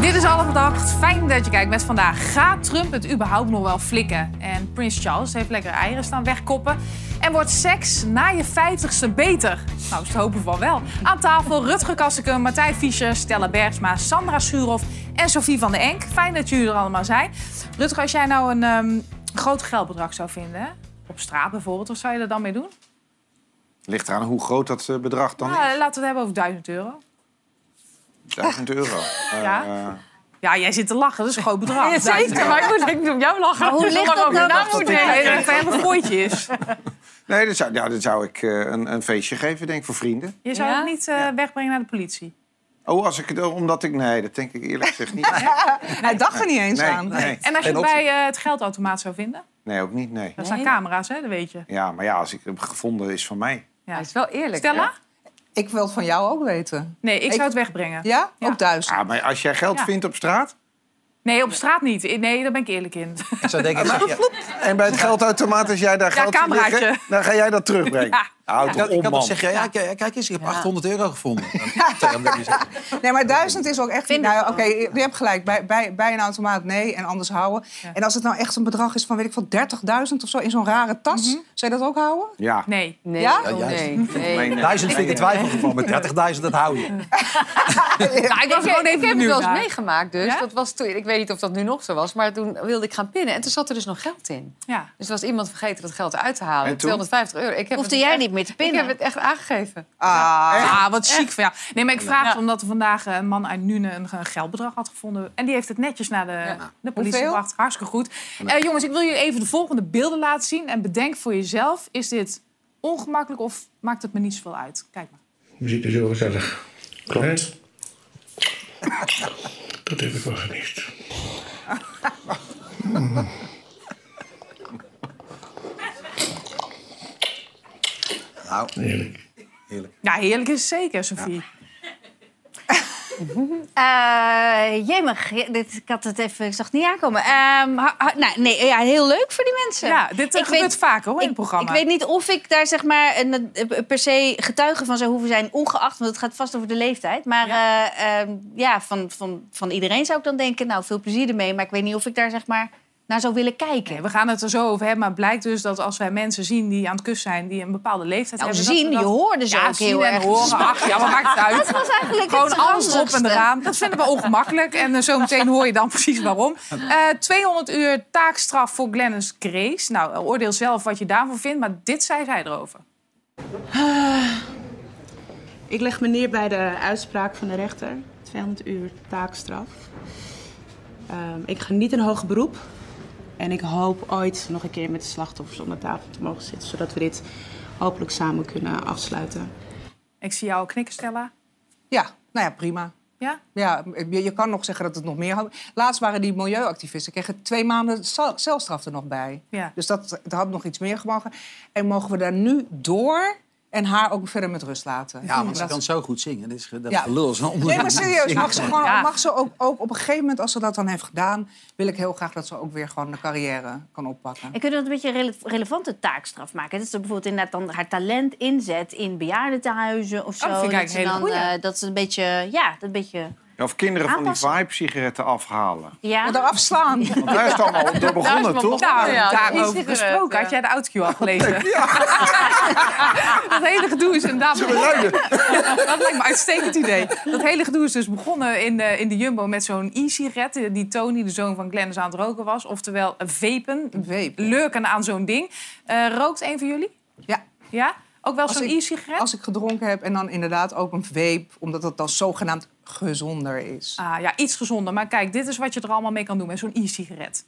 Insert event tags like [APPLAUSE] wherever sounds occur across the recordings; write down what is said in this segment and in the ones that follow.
Dit is alle verdacht. Fijn dat je kijkt met vandaag. Gaat Trump het überhaupt nog wel flikken? En Prins Charles heeft lekker eieren staan wegkoppen. En wordt seks na je vijftigste beter? Nou, ze hopen van wel. Aan tafel Rutger Kasseke, Martijn Fischer, Stella Bergsma, Sandra Suurhoff en Sophie van den Enk. Fijn dat jullie er allemaal zijn. Rutger, als jij nou een ehm, groot geldbedrag zou vinden, op straat bijvoorbeeld, wat zou je er dan mee doen? Ligt eraan hoe groot dat eh, bedrag dan Ja, is. laten we het hebben over 1000 euro. 1000 euro. [LAUGHS] Ja. Eh, Ja, jij zit te lachen, dat is een groot bedrag. [LAUGHS] Ja, zeker, maar ik moet denk ik om jou lachen. hoe Dus ligt lang dat nou moet dat het een fooitje is. [LAUGHS] nee, dan zou, ja, dan zou ik eh, een, een feestje geven, denk ik, voor vrienden. Je zou Ja? het niet eh, wegbrengen naar de politie. Oh, als ik het, omdat ik... Nee, dat denk ik eerlijk gezegd niet. [LAUGHS] Hij dacht er niet eens Nee, aan. nee. En als je het bij eh, het geldautomaat zou vinden? nee, ook niet, nee. Dat staan Nee. camera's, hè? Dat weet je. Ja, maar ja, als ik hem gevonden is van mij. Ja. Hij is wel eerlijk. Stella? Ik wil het van jou ook weten. Nee, ik Ik- zou het wegbrengen. Ja? Ja. Ook duizend. Ja, maar als jij geld Ja. vindt op straat... Nee, op straat niet. Nee, daar ben ik eerlijk in. Ik zou denken, [LAUGHS] en bij het geldautomaat, als jij daar Ja, geld liggen... dan ga jij dat [LAUGHS] terugbrengen. Ja. Houd ik had, had zeggen, ja, kijk, kijk eens, ik heb Ja. 800 euro gevonden. [LAUGHS] Zegt, Nee, maar duizend is ook echt... Vind Nou, Oké, je hebt gelijk. Bij, bij, bij een automaat nee en anders houden. Ja. En als het nou echt een bedrag is van, weet ik veel, 30.000 of zo... in zo'n rare tas, zou je dat ook houden? Ja. Nee. Nee, Ja? oh, Ja, juist. nee, nee. Duizend vind ik in twijfelgeval, maar 30.000 dat hou je. [LAUGHS] Nou, ik was gewoon ik even heb het wel eens meegemaakt dus. Ja? Dat was toen, ik weet niet of dat nu nog zo was, maar toen wilde ik gaan pinnen. En toen zat er dus nog geld in. Ja. Dus was iemand vergeten dat geld eruit te halen. En toen? 250 euro. Ik heb Hoefde jij niet meer te Ik heb het echt aangegeven. Ah, Ah, wat chic van jou. Nee, maar ik vraag het Ja. omdat er vandaag een man uit Nune een geldbedrag had gevonden. En die heeft het netjes naar de, de politie gebracht. Hartstikke goed. Eh, jongens, ik wil jullie even de volgende beelden laten zien. En bedenk voor jezelf, is dit ongemakkelijk of maakt het me niet zoveel uit? Kijk maar. Muziek is heel gezellig. Klopt. Dat heb ik wel gemist. [LAUGHS] Nou, Heerlijk. heerlijk. Ja, heerlijk is het zeker, Sophie. [LAUGHS] Eh jemig, dit, ik had het even, ik zag het niet aankomen. Ehm, ha- ha- nou, nee, ja, heel leuk voor die mensen. Ja, dit eh, Ik gebeurt weet- vaker hoor, in Ik, het programma. ik weet niet of ik daar zeg maar een, een- per se getuige van zou hoeven zijn, ongeacht, want het gaat vast over de leeftijd. Maar ja, ehm, ja van, van, van iedereen zou ik dan denken, nou veel plezier ermee. Maar ik weet niet of ik daar zeg maar naar zou willen kijken. Nee, we gaan het er zo over hebben, maar het blijkt dus dat als wij mensen zien die aan het kus zijn, die een bepaalde leeftijd Nou, hebben... zien, dat je hoorde ze ja, ook zien heel en erg. horen. Ach, ja, wat maakt het uit? [LAUGHS] Dat was eigenlijk Gewoon het alles op en eraan. Dat vinden we ongemakkelijk. En uh, zometeen hoor je dan [LAUGHS] precies waarom. Eh 200 uur taakstraf voor Glennis Grace. Nou, oordeel zelf wat je daarvan vindt. Maar dit zei zij erover. Ik leg me neer bij de uitspraak van de rechter. 200 uur taakstraf. Ehm, ik ga niet in hoger beroep. En ik hoop ooit nog een keer met de slachtoffers om de tafel te mogen zitten. Zodat we dit hopelijk samen kunnen afsluiten. Ik zie jou knikken, Stella. ja, nou ja, prima. Ja? Ja, je, je kan nog zeggen dat het nog meer had. Laatst waren die milieuactivisten, kregen twee maanden cel- celstraf er nog bij. Ja. Dus dat, dat had nog iets meer gemogen. En mogen we daar nu door en haar ook verder met rust laten? Ja, maar ze Dat- kan zo goed zingen. Dat is dat Ja. gelul is een Nee, maar serieus, mag ze, gewoon, Ja. mag ze ook, ook op een gegeven moment, als ze dat dan heeft gedaan... wil ik heel graag dat ze ook weer gewoon de carrière kan oppakken. En kunnen we dat een beetje een rele- relevante taakstraf maken? Dat is bijvoorbeeld inderdaad dan haar talent inzet in bejaardentehuizen of zo. Oh, dat vind ik ze eigenlijk een dan, hele goeie. eh, dat ze een beetje, ja, dat een beetje, Of kinderen van die vibe-sigaretten afhalen. ja. Maar eraf slaan. Want daar is het allemaal door begonnen, toch? Nou, Ja, daarover gesproken. Had jij de autocue al gelezen? [LAUGHS] dat hele gedoe is inderdaad... [LAUGHS] Dat lijkt me een uitstekend idee. Dat hele gedoe is dus begonnen in de, in de Jumbo met zo'n e-sigaret... die Tony, de zoon van Glennis, aan het roken was. Oftewel een vapen. Vape. Lurken aan zo'n ding. Eh, rookt een van jullie? Ja, Ja? Ook wel zo'n e-sigaret? als ik gedronken heb en dan inderdaad ook een vape... omdat het dan zogenaamd gezonder is. Ah, ja, iets gezonder. Maar kijk, dit is wat je er allemaal mee kan doen met zo'n e-sigaret.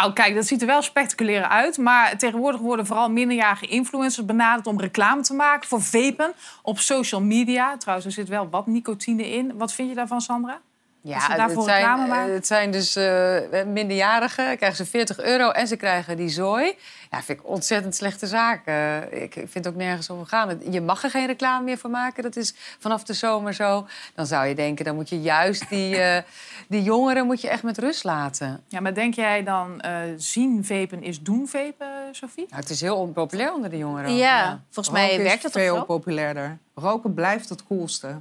Nou, kijk, dat ziet er wel spectaculair uit. Maar tegenwoordig worden vooral minderjarige influencers benaderd om reclame te maken voor vapen op social media. Trouwens, er zit wel wat nicotine in. Wat vind je daarvan, Sandra? Ze Ja, daarvoor het zijn, reclame maken? eh, het zijn dus eh, minderjarigen, krijgen ze 40 euro en ze krijgen die zooi. Ja, vind ik ontzettend slechte zaak. Eh, ik vind het ook nergens over gaan. Je mag er geen reclame meer voor maken, dat is vanaf de zomer zo. Dan zou je denken, dan moet je juist die, [LAUGHS] eh, die jongeren moet je echt met rust laten. Ja, maar denk jij dan eh, zien vapen is doen vapen, Sophie? Nou, het is heel onpopulair onder de jongeren. Ja, volgens mij Roken is werkt dat toch veel populairder. Roken blijft het coolste.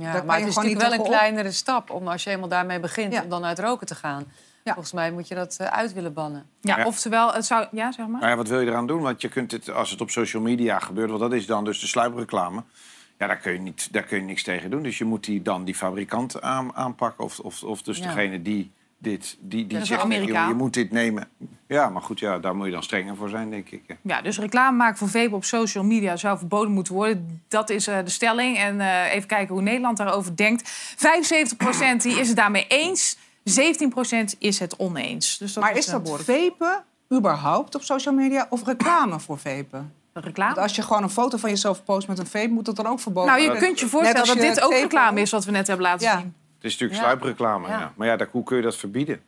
Ja, daar maar het is natuurlijk wel een kleinere stap om als je eenmaal daarmee begint Ja. om dan uit roken te gaan. Ja. Volgens mij moet je dat eh, uit willen bannen. Ja, Ja. oftewel, het zou... Ja, zeg maar. Nou ja, wat wil je eraan doen? Want je kunt het, als het op social media gebeurt, want dat is dan dus de sluipreclame. Ja, daar kun je, niet, daar kun je niks tegen doen. Dus je moet die, dan die fabrikant aan, aanpakken. Of, of, of dus Ja. degene die dit... Die, die zegt, je moet dit nemen. Ja, maar goed, ja, daar moet je dan strenger voor zijn, denk ik. ja. Ja, dus reclame maken voor vapen op social media zou verboden moeten worden. Dat is eh, de stelling. En eh, even kijken hoe Nederland daarover denkt. 75% die is het daarmee eens. 17% is het oneens. Dus dat Maar is dat vapen überhaupt op social media of reclame voor vapen? reclame? Want als je gewoon een foto van jezelf post met een vape, moet dat dan ook verboden Nou, je kunt je voorstellen dat dit ook reclame is wat we net hebben laten Ja. zien. Het is natuurlijk Ja. sluipreclame, ja. Ja. Maar ja, daar, hoe kun je dat verbieden?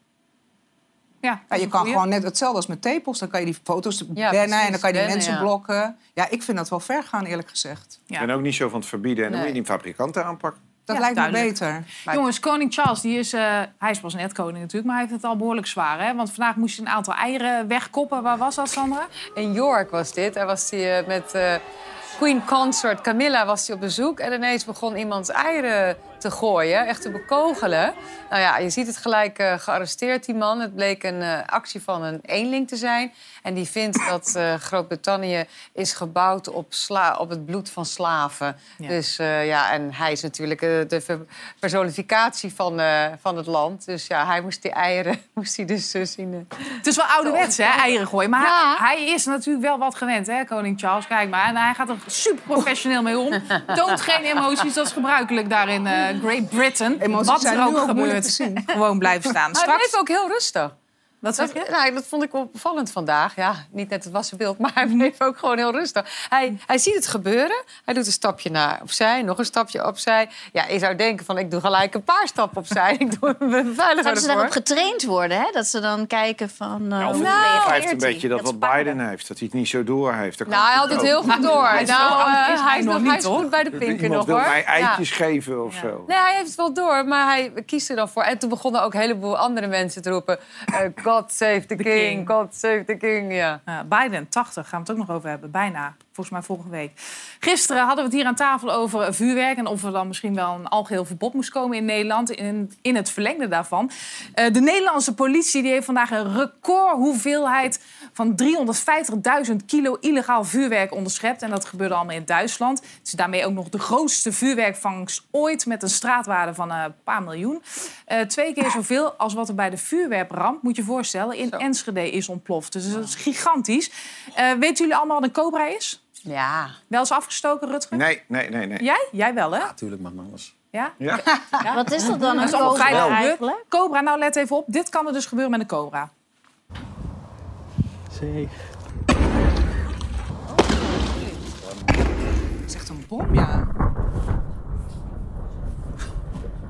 Ja, Ja, je kan goeie. gewoon net hetzelfde als met tepels. Dan kan je die foto's bannen precies, en dan kan je die bannen, mensen ja. blokken. Ja, ik vind dat wel ver gaan, eerlijk gezegd. Ja. Ik ben ook niet zo van het verbieden. En dan Nee. moet je die fabrikanten aanpakken. Dat Ja, lijkt duidelijk. me beter. Jongens, koning Charles, die is, eh, hij is pas net koning natuurlijk, maar hij heeft het al behoorlijk zwaar. Hè? Want vandaag moest je een aantal eieren wegkoppen. Waar was dat, Sandra? In York was dit. Daar was hij eh, met eh, Queen Consort Camilla was hij op bezoek. En ineens begon iemand eieren te gooien, echt te bekogelen. Nou ja, je ziet het gelijk eh, gearresteerd, die man. Het bleek een eh, actie van een eenling te zijn. En die vindt dat eh, Groot-Brittannië is gebouwd op, sla op het bloed van slaven. Ja. Dus ja, en hij is natuurlijk de personificatie van, van het land. Dus ja, hij moest die eieren [LAUGHS] moest hij dus zien. Het is wel ouderwets, hè, eieren gooien. Maar Ja. hij, is natuurlijk wel wat gewend, hè, koning Charles. Kijk maar. En hij gaat er super professioneel mee om. [LAUGHS] Toont geen emoties, dat is gebruikelijk daar in eh, Great Britain. Emoties wat zijn er nu ook gebeurt. te zien. Gewoon blijven staan. Maar hij Straks, bleef ook heel rustig. Wat zeg Dat, je? nou, dat vond ik wel opvallend vandaag. Ja, niet net het wassenbeeld, [LAUGHS] maar hij bleef ook gewoon heel rustig. Hij, hij ziet het gebeuren. Hij doet een stapje naar opzij, nog een stapje opzij. Ja, je zou denken van, ik doe gelijk een paar stappen opzij. [LAUGHS] Ik doe een veiliger Zouden ze daarop getraind worden, hè? Dat ze dan kijken van... eh, Ja, of Nou, hij heeft een hij? beetje dat wat. Biden heeft. Dat hij het niet zo door heeft. Dat Nou, hij had het heel goed door. Hij nou, hij hij is nog nog niet, hij goed bij de pinken Iemand nog, wil hoor. mij Ja. eitjes geven of zo. Nee, hij heeft het wel door, maar hij kiest er dan voor. En toen begonnen ook een heleboel andere mensen te roepen... eh, God save the, king, king. God save the king, ja. Ja, Biden, 80, gaan we het ook nog over hebben. Bijna, volgens mij volgende week. Gisteren hadden we het hier aan tafel over vuurwerk... en of er dan misschien wel een algeheel verbod moest komen in Nederland. In, in het verlengde daarvan. Eh, de Nederlandse politie die heeft vandaag een record hoeveelheid... van 350.000 kilo illegaal vuurwerk onderschept. En dat gebeurde allemaal in Duitsland. Het is daarmee ook nog de grootste vuurwerkvangst ooit... met een straatwaarde van eh, een paar miljoen. Eh, twee keer zoveel als wat er bij de vuurwerkramp, moet je voorstellen... in Enschede is ontploft. Dus dat is gigantisch. Eh, weten jullie allemaal wat een cobra is? Ja. Wel eens afgestoken, Rutger? Nee, nee, nee, nee. Jij? Jij wel, hè? Natuurlijk mag alles. Ja? Ja. [LAUGHS] Wat is dat dan? Dat Een cobra eigenlijk? Cobra, nou let even op. Dit kan er dus gebeuren met een cobra. Het is echt een bom, ja.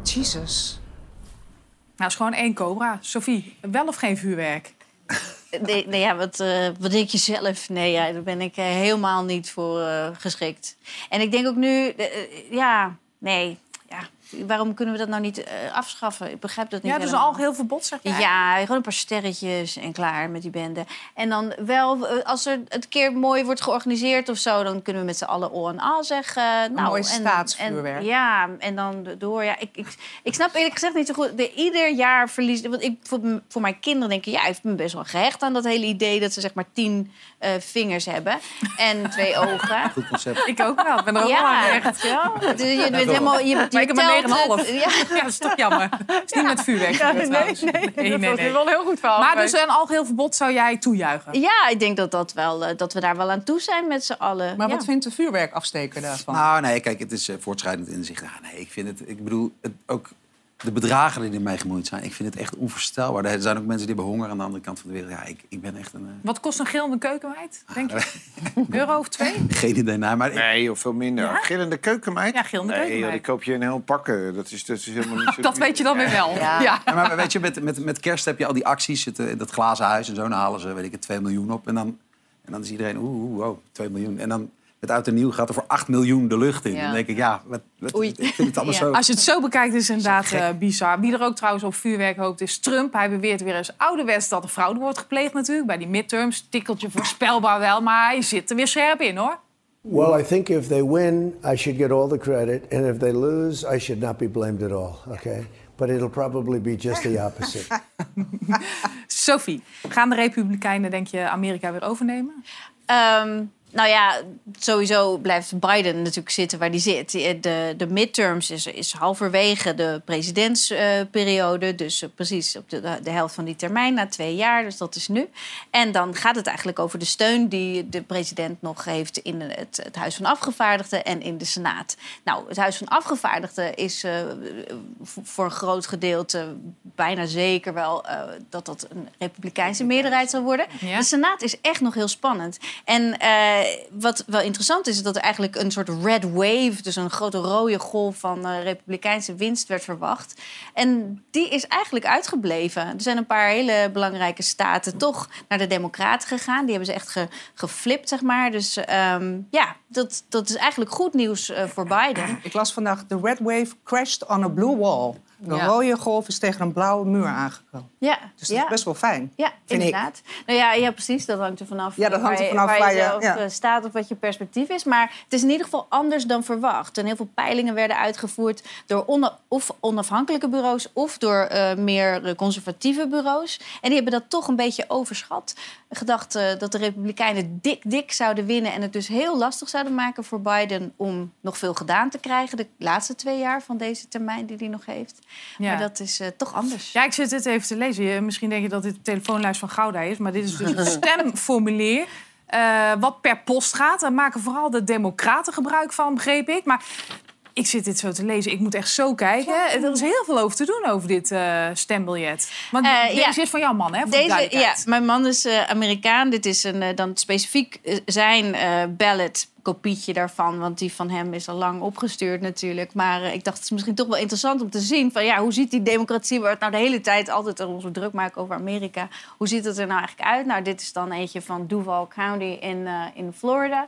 Jesus. Nou, is gewoon één cobra. Sophie, wel of geen vuurwerk? Nee, nee, wat, eh, wat denk je zelf? Nee, ja, daar ben ik eh, helemaal niet voor eh, geschikt. En ik denk ook nu, ja, nee, waarom kunnen we dat nou niet eh, afschaffen? Ik begrijp dat niet. Ja, dus al heel verbod, zeg maar. Ja, gewoon een paar sterretjes en klaar met die bende. En dan wel, eh, als er het keer mooi wordt georganiseerd of zo, dan kunnen we met z'n allen o en al zeggen. Nou, mooi staatsvuurwerk. En, ja, en dan door. Ja, ik, ik, snap eerlijk gezegd niet zo goed. De, ieder jaar verlies. Want ik, voor, voor mijn kinderen denken, ik, ja, ik ben best wel gehecht aan dat hele idee dat ze zeg maar tien eh, vingers hebben en twee [LAUGHS] ogen. Goed concept. Ik ook wel. Ik ben er ook wel aan gehecht. Dus je bent helemaal. Je, maar ik heb [LAUGHS] Ja. dat is toch jammer. [LAUGHS] Het is niet met vuurwerk nee, nee, nee, dat nee, wel heel goed verhaal. Maar dus een algeheel verbod zou jij toejuichen? Ja, ik denk dat, dat, wel, eh, dat we daar wel aan toe zijn met z'n allen. Maar wat vindt de vuurwerkafsteker daarvan? Nou, nee, kijk, het is eh, voortschrijdend inzicht. nee, ik vind het... Ik bedoel, ook de bedragen die ermee gemoeid zijn, ik vind het echt onvoorstelbaar. Er zijn ook mensen die hebben honger aan de andere kant van de wereld. Ja, ik, ik ben echt een... eh, Wat kost een gillende keukenmeid, denk je? [LAUGHS] Euro of twee? geen idee naar, maar ik- Nee, of veel minder. Ja? Gillende keukenmeid? Ja, gillende nee, keukenmeid. joh, die koop je in heel pakken. Dat is, dat is helemaal niet [LAUGHS] zo... Dat weet je dan weer wel. Ja. Ja. Ja, maar weet je, met, met, met kerst heb je al die acties, het, eh, dat glazen huis en zo. Dan halen ze, weet ik het, 2 miljoen op. En dan, en dan is iedereen, oeh, oeh, wow, 2 miljoen. En dan met oud en nieuw gaat er voor 8 miljoen de lucht in. Ja. Dan denk ik, ja, wat, wat, Oei. ik vind het allemaal Ja. zo... Als je het zo bekijkt is het inderdaad eh, bizar. Wie er ook trouwens op vuurwerk hoopt is Trump. Hij beweert weer eens ouderwets dat er fraude wordt gepleegd natuurlijk. Bij die midterms, tikkeltje voorspelbaar wel. Maar hij zit er weer scherp in hoor. Well, I think if they win, I should get all the credit, and if they lose, I should not be blamed at all. Okay, but it'll probably be just the opposite. [LAUGHS] Sophie, gaan de Republikeinen denk je Amerika weer overnemen? Ehm, nou ja, sowieso blijft Biden natuurlijk zitten waar hij zit. De, de midterms is, is halverwege de presidentsperiode. dus eh, precies op de, de helft van die termijn, na twee jaar. Dus dat is nu. En dan gaat het eigenlijk over de steun die de president nog heeft... in het, het Huis van Afgevaardigden en in de Senaat. Nou, het Huis van Afgevaardigden is eh, voor een groot gedeelte... bijna zeker wel eh, dat dat een republikeinse meerderheid zal worden. Ja. De Senaat is echt nog heel spannend. En eh, wat wel interessant is, is dat er eigenlijk een soort red wave, dus een grote rode golf van eh, republikeinse winst werd verwacht. En die is eigenlijk uitgebleven. Er zijn een paar hele belangrijke staten toch naar de Democraten gegaan. Die hebben ze echt ge- geflipt, zeg maar. Dus ehm, ja, dat, dat is eigenlijk goed nieuws eh, voor Biden. Ik las vandaag, de red wave crashed on a blue wall. De Ja. rode golf is tegen een blauwe muur aangekomen. Ja, Dus dat ja. is best wel fijn. Ja, vind ik. inderdaad. Nou ja, ja, precies. Dat hangt er vanaf, Ja, dat hangt er waar, je- vanaf waar, waar je je- zelf ja. eh, staat of wat je perspectief is. Maar het is in ieder geval anders dan verwacht. En heel veel peilingen werden uitgevoerd door of onafhankelijke bureaus... of door eh, meer conservatieve bureaus. En die hebben dat toch een beetje overschat. Gedacht eh, dat de Republikeinen dik, dik zouden winnen... en het dus heel lastig zouden maken voor Biden... om nog veel gedaan te krijgen de laatste twee jaar van deze termijn die hij nog heeft. Ja. Maar dat is eh, toch anders. Ja, ik zit dit even te lezen. Je- Misschien denk je dat dit de telefoonlijst van Gouda is. Maar dit is dus een [LAUGHS] stemformulier. eh, wat per post gaat. Daar maken vooral de democraten gebruik van, begreep ik. Maar ik zit dit zo te lezen. Ik moet echt zo kijken. Er is heel veel over te doen over dit eh, stembiljet. Want deze ja. is van jouw man, hè? Voor de Deze, ja, mijn man is Amerikaan. Dit is een, dan specifiek zijn ballot kopietje daarvan. Want die van hem is al lang opgestuurd natuurlijk. Maar eh, ik dacht, het is misschien toch wel interessant om te zien... van ja, hoe ziet die democratie, waar we het nou de hele tijd altijd ons druk maken over Amerika... hoe ziet het er nou eigenlijk uit? Nou, dit is dan eentje van Duval County in, eh, in Florida.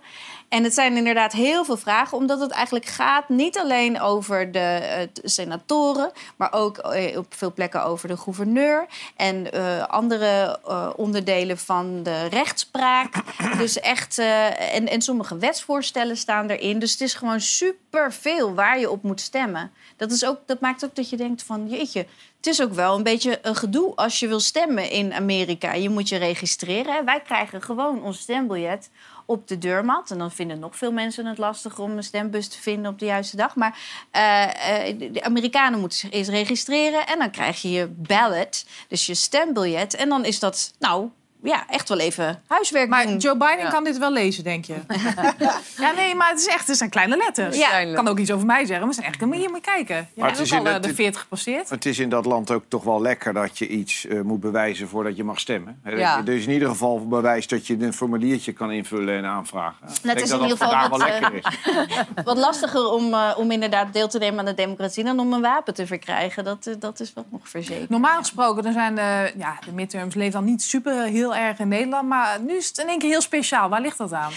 En het zijn inderdaad heel veel vragen... omdat het eigenlijk gaat niet alleen over de eh, senatoren... maar ook op veel plekken over de gouverneur... en andere onderdelen van de rechtspraak. dus echt, en, en sommige wetsvoorstellen staan erin. Dus het is gewoon superveel waar je op moet stemmen. Dat, is ook, dat maakt ook dat je denkt van, jeetje... Het is ook wel een beetje een gedoe als je wil stemmen in Amerika. Je moet je registreren. Wij krijgen gewoon ons stembiljet op de deurmat. En dan vinden nog veel mensen het lastig om een stembus te vinden op de juiste dag. Maar eh, eh, de Amerikanen moeten zich eerst registreren. En dan krijg je je ballot, dus je stembiljet. En dan is dat, nou, ja, echt wel even huiswerk Maar doen. Joe Biden kan dit wel lezen, denk je? [LAUGHS] ja, nee, maar het is echt, het zijn kleine letters. Ja. Ik kan ook iets over mij zeggen, maar het zijn echt, moet je maar kijken. Je Maar hebt het is ook al in eh, het- de 40 gepasseerd. Het is in dat land ook toch wel lekker dat je iets eh, moet bewijzen voordat je mag stemmen. Ja. je dus in ieder geval bewijs dat je een formuliertje kan invullen en aanvragen. Ik denk is dat in ieder geval vandaag wel wat, lekker is. [LAUGHS] Wat lastiger om, eh, om inderdaad deel te nemen aan de democratie... dan om een wapen te verkrijgen. Dat, eh, dat is wel nog verzekerd. Normaal gesproken, dan zijn de, ja, de midterms leven dan niet super heel erg in Nederland. Maar nu is het in één keer heel speciaal. Waar ligt dat aan?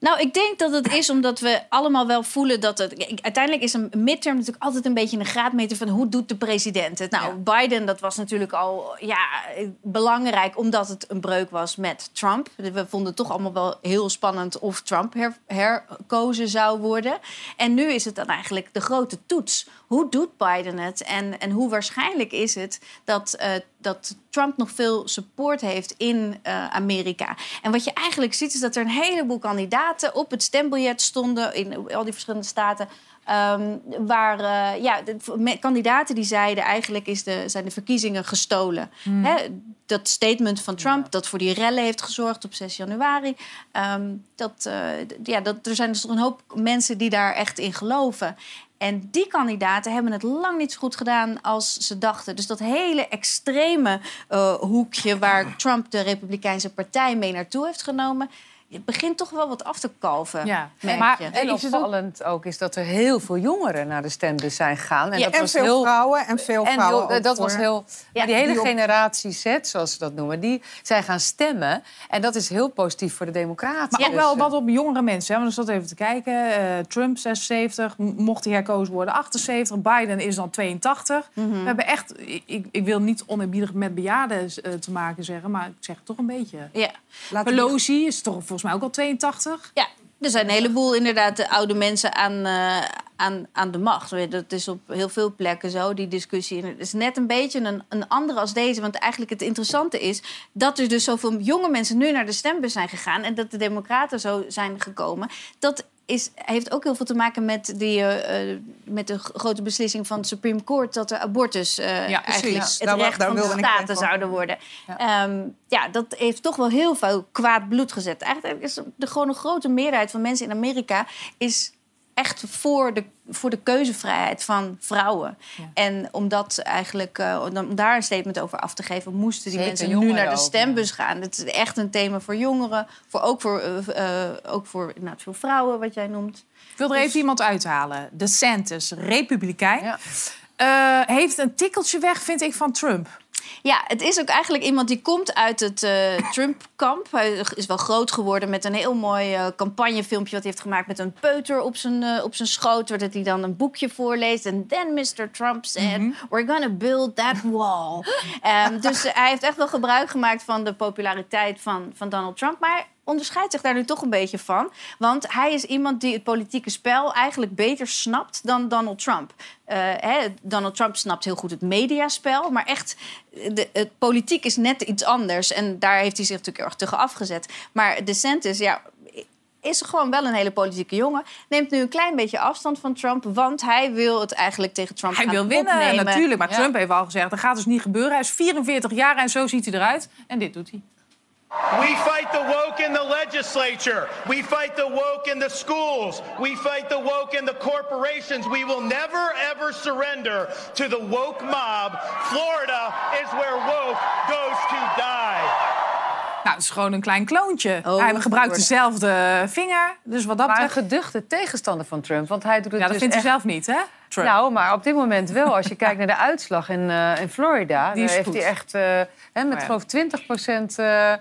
Nou, ik denk dat het is omdat we allemaal wel voelen dat het... Uiteindelijk is een midterm natuurlijk altijd een beetje een graadmeter van hoe doet de president het. Nou, Biden, dat was natuurlijk al ja, belangrijk omdat het een breuk was met Trump. We vonden het toch allemaal wel heel spannend of Trump her- herkozen zou worden. En nu is het dan eigenlijk de grote toets. Hoe doet Biden het en, en hoe waarschijnlijk is het dat, eh, dat Trump nog veel support heeft in eh, Amerika? En wat je eigenlijk ziet is dat er een heleboel kandidaten op het stembiljet stonden in al die verschillende staten. ehm, waar eh, ja, de, kandidaten die zeiden eigenlijk is de, zijn de verkiezingen gestolen. Hè, dat statement van Trump dat voor die rellen heeft gezorgd op 6 januari. ehm, dat, ja, dat, er zijn dus toch een hoop mensen die daar echt in geloven. En die kandidaten hebben het lang niet zo goed gedaan als ze dachten. Dus dat hele extreme eh, hoekje waar Trump de Republikeinse Partij mee naartoe heeft genomen, het begint toch wel wat af te kalven. Ja. Maar- je. En opvallend ook is dat er heel veel jongeren naar de stembus zijn gegaan. En Ja, dat En was veel heel vrouwen en veel en vrouwen heel- ook dat voor- was heel. Ja, die hele die op- generatie Z, zoals ze dat noemen, die zijn gaan stemmen. En dat is heel positief voor de Democraten. Maar ook Dus, wel eh, wat op jongere mensen. Hè? Want ik zat even te kijken. Eh, Trump 76, m- mocht hij herkozen worden 78. Biden is dan 82. Mhm. We hebben echt, ik, ik- wil niet oneerbiedig met bejaarden eh, te maken zeggen, maar ik zeg het toch een beetje. Ja. We- Pelosi is toch volgens mij ook al 82. Ja, er zijn een heleboel inderdaad de oude mensen aan, eh, aan, aan de macht. Dat is op heel veel plekken zo, die discussie. Het is net een beetje een, een andere als deze. Want eigenlijk het interessante is dat er dus zoveel jonge mensen nu naar de stembus zijn gegaan... en dat de democraten zo zijn gekomen. Dat is, heeft ook heel veel te maken met, die, eh, eh, met de grote beslissing van het Supreme Court... dat de abortus eh, Ja, precies. eigenlijk Ja, het daar recht daar van de staten zouden worden. Ja. ja, dat heeft toch wel heel veel kwaad bloed gezet. Eigenlijk is de, gewoon een grote meerderheid van mensen in Amerika... is echt voor de, voor de keuzevrijheid van vrouwen. En om dat eigenlijk, eh, om daar een statement over af te geven, moesten die Zeker mensen nu naar de ook, stembus gaan. Het is echt een thema voor jongeren, voor, ook voor, eh, ook voor veel vrouwen, wat jij noemt. Ik wil er even iemand uithalen. De DeSantis, republikein. Ja. Eh, heeft een tikkeltje weg, vind ik, van Trump. Ja, het is ook eigenlijk iemand die komt uit het eh, Trump-kamp. Hij is wel groot geworden met een heel mooi eh, campagnefilmpje... wat hij heeft gemaakt met een peuter op zijn, eh, op zijn schoot... waar dat hij dan een boekje voorleest. En then Mr. Trump said, we're gonna build that wall. [LAUGHS] Ehm, dus hij heeft echt wel gebruik gemaakt van de populariteit van, van Donald Trump. Maar onderscheidt zich daar nu toch een beetje van. Want hij is iemand die het politieke spel eigenlijk beter snapt dan Donald Trump. Eh, hè, Donald Trump snapt heel goed het mediaspel, maar echt, de, het politiek is net iets anders. En daar heeft hij zich natuurlijk erg tegen afgezet. Maar DeSantis, ja, is gewoon wel een hele politieke jongen. Neemt nu een klein beetje afstand van Trump, want hij wil het eigenlijk tegen Trump Hij gaan wil winnen, opnemen. natuurlijk. Maar Ja. Trump heeft al gezegd, dat gaat dus niet gebeuren. Hij is 44 jaar en zo ziet hij eruit. En dit doet hij. We fight the woke in the legislature. We fight the woke in the schools. We fight the woke in the corporations. We will never ever surrender to the woke mob. Florida is where woke goes to die. Nou, het is gewoon een klein kloontje. Oh, hij gebruikt worden. dezelfde vinger. Dus wat dat Maar een geduchte tegenstander van Trump. Want hij doet het Ja, dat dus vindt hij echt- zelf niet, hè? Trump. Nou, maar op dit moment wel. Als je [LAUGHS] kijkt naar de uitslag in, eh, in Florida... Die daar heeft hij echt eh, hè, met ja. geloof ik 20 procent eh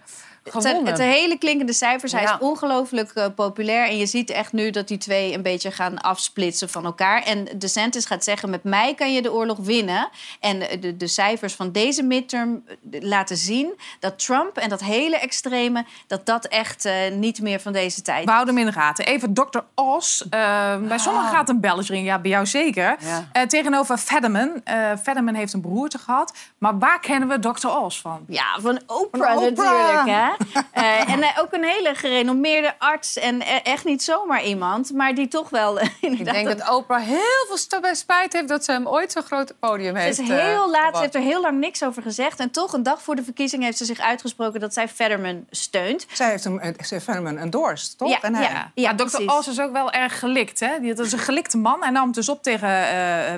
gewonnen. het hele klinkende cijfers. Hij Ja. is ongelooflijk eh, populair. En je ziet echt nu dat die twee een beetje gaan afsplitsen van elkaar. En DeSantis gaat zeggen, met mij kan je de oorlog winnen. En de, de, cijfers van deze midterm eh, laten zien... dat Trump en dat hele extreme... dat dat echt eh, niet meer van deze tijd We houden hem in de gaten. Even Dr. Oz. Bij sommigen gaat een belletje ringen. Ja, bij jou zeker. Ja. Tegenover Fetterman. Eh Fetterman heeft een broertje gehad. Maar waar kennen we Dr. Oz van? Ja, van Oprah, Van Oprah. natuurlijk. Hè? Eh, en eh, ook een hele gerenommeerde arts. En eh, echt niet zomaar iemand, maar die toch wel... [LAUGHS] Ik denk dat Oprah heel veel spijt heeft... dat ze hem ooit zo'n groot podium Ze heeft is eh, heel laat, ze heeft er heel lang niks over gezegd. En toch, een dag voor de verkiezing, heeft ze zich uitgesproken dat zij Fetterman steunt. Zij heeft hem, ze heeft hem endorsed, toch? Ja, En hij- ja. Ja, maar Dr. precies. Oz is ook wel erg gelikt. Hè? Die- Dat is een gelikte man. Hij nam het dus op tegen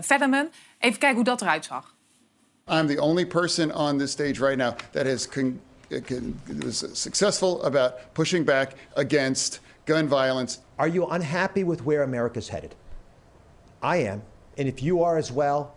Fetterman. Even kijken hoe dat eruit zag. I'm the only person on this stage right now that has con- was successful about pushing back against gun violence. Are you unhappy with where America's headed? I am. And if you are as well,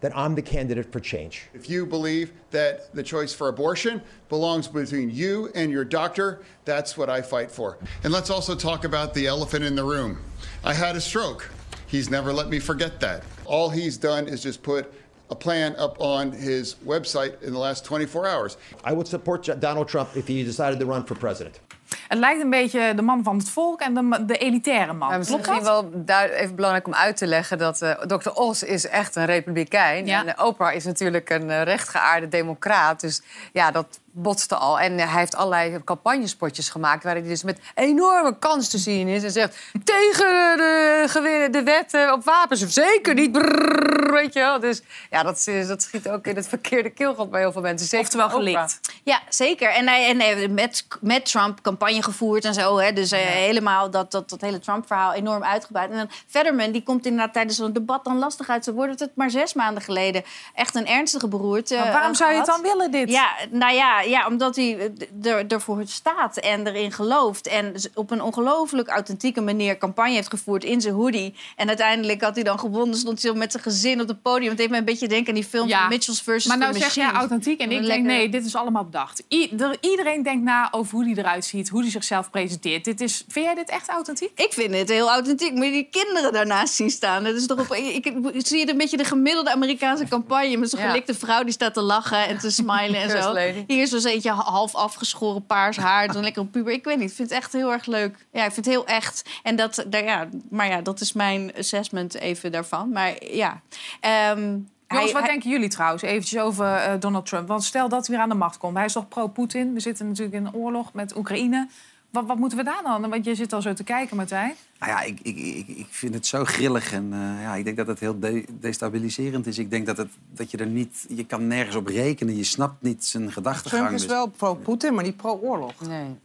then I'm the candidate for change. If you believe that the choice for abortion belongs between you and your doctor, that's what I fight for. And let's also talk about the elephant in the room. I had a stroke. He's never let me forget that. All he's done is just put a plan up on his website in the last 24 hours. I would support Donald Trump if he decided to run for president. Het lijkt een beetje de man van het volk en de, de elitaire man. Maar het is Klopt misschien dat? wel daar even belangrijk om uit te leggen dat eh Dr. Oz is echt een republikein. Ja. En Oprah is natuurlijk een eh, rechtgeaarde democraat. Dus ja, dat botste al. En hij heeft allerlei campagnespotjes gemaakt... waarin hij dus met enorme kans te zien is. En zegt, tegen de, de wet eh, op wapens. Zeker niet. Brrr, weet je wel. Dus ja, dat, dat schiet ook in het verkeerde keelgat bij heel veel mensen. Zeker Oftewel gelikt. Ja, zeker. En hij, en hij met, met Trump campagne gevoerd en zo. Hè. Dus eh, helemaal dat, dat, dat hele Trump-verhaal enorm uitgebreid. En dan Fetterman, die komt inderdaad tijdens zo'n debat dan lastig uit. Zo wordt het maar zes maanden geleden echt een ernstige beroerte. Maar waarom eh, zou je het dan willen, dit? Ja, nou ja, ja omdat hij eh, er, ervoor staat en erin gelooft. En op een ongelooflijk authentieke manier campagne heeft gevoerd in zijn hoodie. En uiteindelijk had hij dan gewonnen. Stond hij met zijn gezin op het podium. Het heeft me een beetje denken aan die film Ja. van Mitchells versus Maar nou zeg jij Machines. authentiek en ik denk nee, dit is allemaal bedacht. Er- iedereen denkt na over hoe hij eruit ziet, hoe hij zichzelf presenteert. Dit is, vind jij dit echt authentiek? Ik vind het heel authentiek. Moet je die kinderen daarnaast zien staan? Dat is toch op, ik, ik, zie je een beetje de gemiddelde Amerikaanse campagne... met zo'n Ja. gelikte vrouw die staat te lachen en te smilen en [LAUGHS] zo. lady. Hier is dus eentje half afgeschoren paars haar. Dan lekker een puber. Ik weet niet, ik vind het echt heel erg leuk. Ja, ik vind het heel echt. En dat, daar, ja, maar ja, dat is mijn assessment even daarvan. Maar ja... Jongens, hij- wat hij- denken jullie trouwens eventjes over eh, Donald Trump? Want stel dat hij weer aan de macht komt. Hij is toch pro-Poetin? We zitten natuurlijk in een oorlog met Oekraïne. Wat, wat moeten we daar dan? Want je zit al zo te kijken, Martijn. Nou ja, ik, ik, ik, ik vind het zo grillig en eh, ja, ik denk dat het heel de- destabiliserend is. Ik denk dat, het, dat je er niet, je kan nergens op rekenen. Je snapt niet zijn gedachtegang. Trump is Dus- wel pro-Poetin, maar niet pro-oorlog. Nee.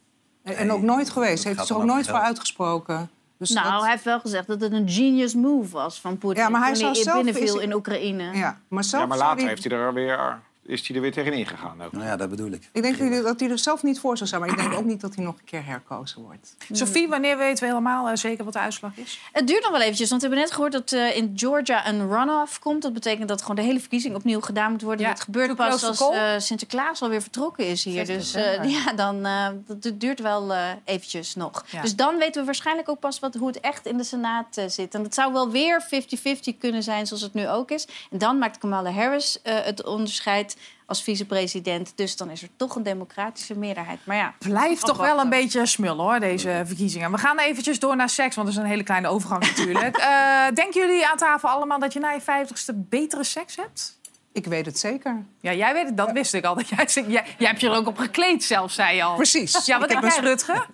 En, en ook nooit geweest. Heeft gaat zich ook nooit voor uitgesproken. Dus nou, dat- hij heeft wel gezegd dat het een genius move was van Poetin. Ja, maar hij toen hij zelf- binnenviel is- in Oekraïne. ja, maar zelf Ja, maar later heeft hij er weer, is hij er weer tegenin gegaan. Ook. Nou ja, dat bedoel ik. Ik denk dat hij- dat hij er zelf niet voor zou zijn. Maar ik denk ook niet dat hij nog een keer herkozen wordt. Sophie, wanneer weten we helemaal eh, zeker wat de uitslag is? Het duurt nog wel eventjes, want we hebben net gehoord dat eh, in Georgia een runoff komt. Dat betekent dat gewoon de hele verkiezing opnieuw gedaan moet worden. Ja, dat gebeurt pas als eh, Sinterklaas alweer vertrokken is hier. 6 Dus eh, [LAUGHS] ja, dan eh, dat du- duurt wel eh, eventjes nog. Ja. Dus dan weten we waarschijnlijk ook pas wat, hoe het echt in de Senaat zit. En het zou wel weer 50-50 kunnen zijn zoals het nu ook is. En dan maakt Kamala Harris eh, het onderscheid als vicepresident. Dus dan is er toch een democratische meerderheid. Maar ja, Blijft toch wel een beetje smullen hoor, deze verkiezingen. We gaan eventjes door naar seks, want dat is een hele kleine overgang [LAUGHS] natuurlijk. Eh, denken jullie aan tafel allemaal dat je na je vijftigste betere seks hebt? Ik weet het zeker. Ja, jij weet het, dat wist ik al. Dat jij, jij, jij hebt je er ook op gekleed zelf, zei je al. Precies. Ja, wat Ik denk heb jij, een- Rutger?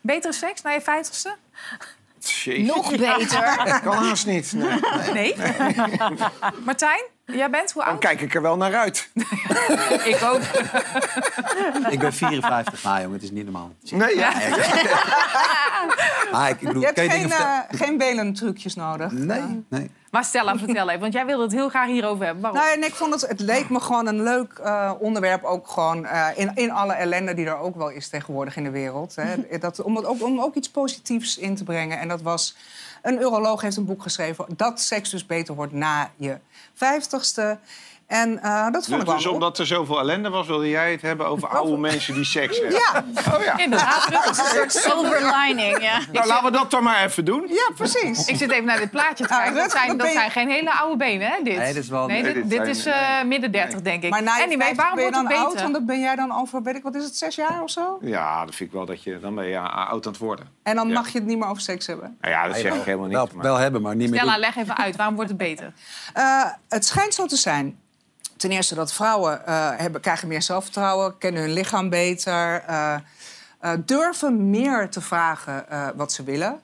Betere seks na je vijftigste? Jezus. nog beter. Dat kan haast niet. Nee. Nee? Martijn, jij bent hoe Dan oud? kijk ik er wel naar uit. [LAUGHS] Ik ook. Ik ben 54. Nou jongen, het is niet normaal. Nee, ja. [LAUGHS] Ah, ik, ik bedoel, Je hebt je geen, Belen-trucjes nodig. Nee, nee. Maar Stella, vertel even, want jij wilde het heel graag hierover hebben. Waarom? Nou, en ik vond het, het leek me gewoon een leuk eh, onderwerp, ook gewoon eh, in, in alle ellende die er ook wel is tegenwoordig in de wereld. Hè. [LAUGHS] Dat, om, het ook, om ook iets positiefs in te brengen. En dat was, een uroloog heeft een boek geschreven dat seks dus beter wordt na je vijftigste. En eh, dat vond Dus, ik wel... dus omdat er zoveel ellende was, wilde jij het hebben over oude mensen die seks hebben? Ja, Oh ja. Inderdaad. Een soort silver lining, ja. Nou, laten we dat dan maar even doen. ja, precies. Ik zit even naar dit plaatje te kijken. Dat zijn, dan dat zijn geen hele oude benen, hè? Dit. Nee, dit is wel- Nee, Nee, dit, dit is eh, midden 30, denk ik. Maar na je anyway, 50 waarom ben je wordt dan het oud? beter? Want dan ben jij dan over, weet ik wat is het, zes jaar of zo? Ja, dat vind ik wel dat je... Dan ben je ah, oud aan het worden. En dan Ja. mag je het niet meer over seks hebben. Nou ja, dat zeg ik helemaal Wel, niet. maar- wel hebben, maar niet meer Stella, doen. leg even uit. Waarom wordt het beter? Eh, het schijnt zo te zijn. Ten eerste dat vrouwen eh, hebben, krijgen meer zelfvertrouwen, kennen hun lichaam beter, eh, durven meer te vragen wat ze willen.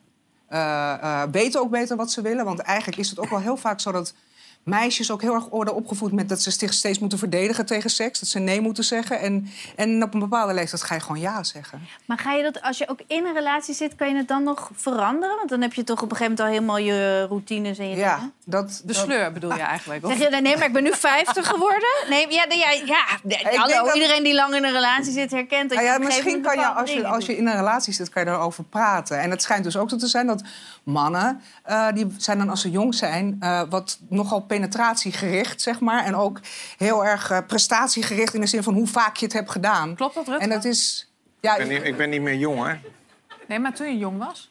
Weten ook beter wat ze willen. Want eigenlijk is het ook wel heel vaak zo dat meisjes ook heel erg worden opgevoed met dat ze zich steeds moeten verdedigen tegen seks. Dat ze nee moeten zeggen. En, en op een bepaalde leeftijd ga je gewoon ja zeggen. Maar ga je dat, als je ook in een relatie zit, kan je het dan nog veranderen? Want dan heb je toch op een gegeven moment al helemaal je routines en je Ja, dingen. dat, De dat- sleur bedoel je eigenlijk? Of? Zeg je, nee, maar ik ben nu 50 geworden. Nee, ja, nee, ja, ja, nee, denk hallo, dat- iedereen die lang in een relatie zit herkent dat Nou ja, je misschien kan je als, je, als je in een relatie zit, kan je erover praten. En het schijnt dus ook zo te zijn dat mannen, eh, die zijn dan als ze jong zijn, eh, wat nogal penetratiegericht, zeg maar. En ook heel erg eh, prestatiegericht in de zin van hoe vaak je het hebt gedaan. Klopt dat, Rutger? En dat is. Ja, Ik ben, niet, ik ben niet meer jong, hè? Nee, maar toen je jong was?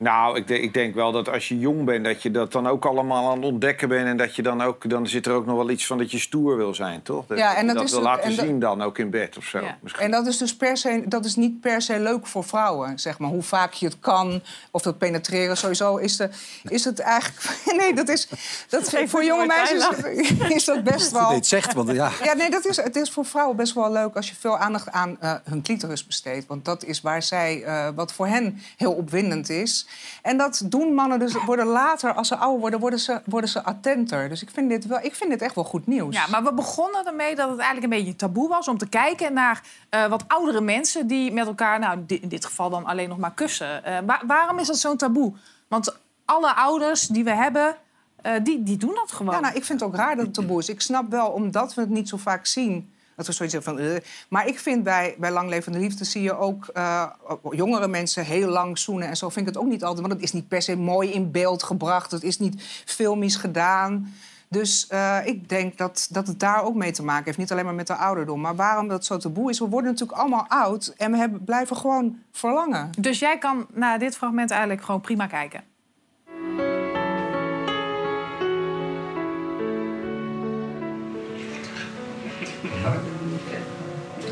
Nou, ik, denk- ik denk wel dat als je jong bent, dat je dat dan ook allemaal aan het ontdekken bent. En dat je dan ook, dan zit er ook nog wel iets van dat je stoer wil zijn, toch? Dat, Ja, en dat is wil ook- laten en zien dan, ook in bed of zo. Misschien. En dat is dus per se, dat is niet per se leuk voor vrouwen, zeg maar. Hoe vaak je het kan, of dat penetreren. Sowieso is, de, is het eigenlijk... [LAUGHS] Nee, dat is... Dat, voor jonge meisjes [LAUGHS] is dat best wel... Nee, het zegt, want ja. Ja, nee, dat is, het is voor vrouwen best wel leuk als je veel aandacht aan eh, hun clitoris besteedt. Want dat is waar zij, eh, wat voor hen heel opwindend is. En dat doen mannen dus, worden later, als ze ouder worden, worden ze, worden ze attenter. Dus ik vind, dit wel, ik vind dit echt wel goed nieuws. Ja, maar we begonnen ermee dat het eigenlijk een beetje taboe was om te kijken naar eh, wat oudere mensen die met elkaar, nou in dit geval dan alleen nog maar kussen. Eh, wa- waarom is dat zo'n taboe? Want alle ouders die we hebben, eh, die, die doen dat gewoon. Ja, nou, ik vind het ook raar dat het taboe is. Ik snap wel, omdat we het niet zo vaak zien... Dat zoiets van... eh. Maar ik vind bij, bij Langlevende Liefde zie je ook eh, jongere mensen heel lang zoenen. En zo vind ik het ook niet altijd. Want het is niet per se mooi in beeld gebracht. Het is niet filmisch gedaan. Dus eh, ik denk dat, dat het daar ook mee te maken heeft. Niet alleen maar met de ouderdom. Maar waarom dat zo taboe is... We worden natuurlijk allemaal oud. En we hebben, blijven gewoon verlangen. Dus jij kan naar dit fragment eigenlijk gewoon prima kijken.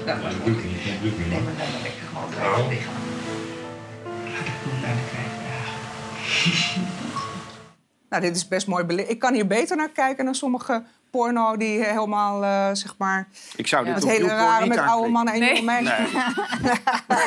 Dat lukt niet, dat lukt niet. Nou, [LAUGHS] Nou, dit is best mooi belicht. Ik kan hier beter naar kijken dan sommige porno die helemaal, eh, zeg maar... Ik zou dit het op hele rare met oude mannen en Nee. jonge meisjes.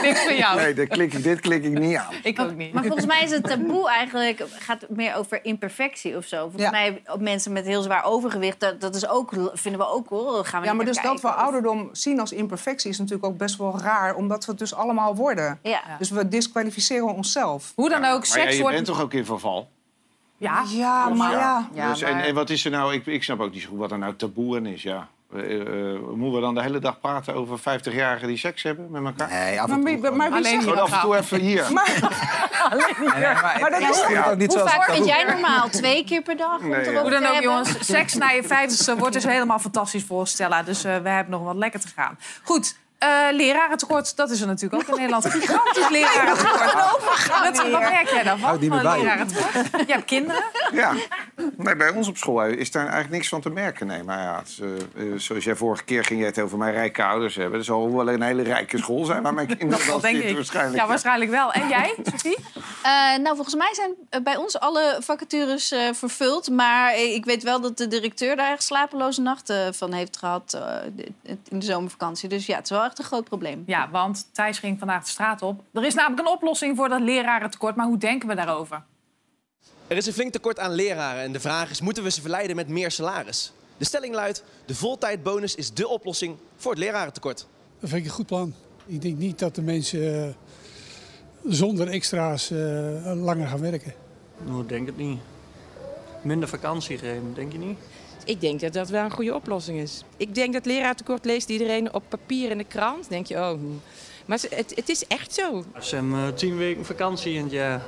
Niks voor jou. Nee, dit klik, ik, dit klik ik niet aan. Ik ook niet. Maar volgens mij is het taboe eigenlijk gaat meer over imperfectie of zo. Volgens Ja. mij op mensen met heel zwaar overgewicht, dat, dat is ook, vinden we ook hoor. Gaan we Ja, maar dus dat we ouderdom zien als imperfectie is natuurlijk ook best wel raar, omdat we het dus allemaal worden. Ja. Dus we disqualificeren onszelf. Hoe dan ook, ja, seks je wordt... bent toch ook in verval? Ja, Ja, maar ja. dus, en, en wat is er nou? Ik, ik snap ook niet zo goed wat er nou taboe aan is. Ja. Eh, eh, moeten we dan de hele dag praten over 50-jarigen die seks hebben met elkaar? Nee, af Maar en toe. maar wie Alleen zegt Gewoon af en toe even [LAUGHS] hier. Maar, maar dat is ook niet Hoe vaak vind jij normaal? Twee keer per dag? Nee, ja. Hoe dan ook, jongens. Seks na je vijftigste wordt dus helemaal fantastisch voor Stella. Dus eh, we hebben nog wat lekker te gaan. Goed. Eh lerarentekort, dat is er natuurlijk ook in Nederland. Een gigantisch [LAUGHS] lerarentekort. Wat, wat merk jij daarvan? Meer van bij. lerarentekort? Je hebt kinderen. Ja, nee, bij ons op school is daar eigenlijk niks van te merken. Nee, maar ja, is, eh, eh, zoals jij vorige keer ging je het over mijn rijke ouders hebben. Er zal wel een hele rijke school zijn waar mijn [LAUGHS] kinderen wel Dat denk ik. waarschijnlijk. Ja, waarschijnlijk wel. En jij, [LAUGHS] Sophie? Eh, nou, volgens mij zijn eh, bij ons alle vacatures eh, vervuld. Maar ik weet wel dat de directeur daar echt slapeloze nachten van heeft gehad eh, in de zomervakantie. Dus ja, het is wel echt een groot probleem. Ja, want Thijs ging vandaag de straat op. Er is namelijk een oplossing voor dat lerarentekort. Maar hoe denken we daarover? Er is een flink tekort aan leraren en de vraag is, moeten we ze verleiden met meer salaris? De stelling luidt, de voltijdbonus is dé oplossing voor het lerarentekort. Dat vind ik een goed plan. Ik denk niet dat de mensen eh, zonder extra's eh, langer gaan werken. Nou, ik denk het niet. Minder vakantie geven, denk je niet? Ik denk dat dat wel een goede oplossing is. Ik denk dat leraartekort leest iedereen op papier in de krant. denk je, oh. hm. Maar het, het is echt zo. Ze hebben eh, tien weken vakantie in het jaar.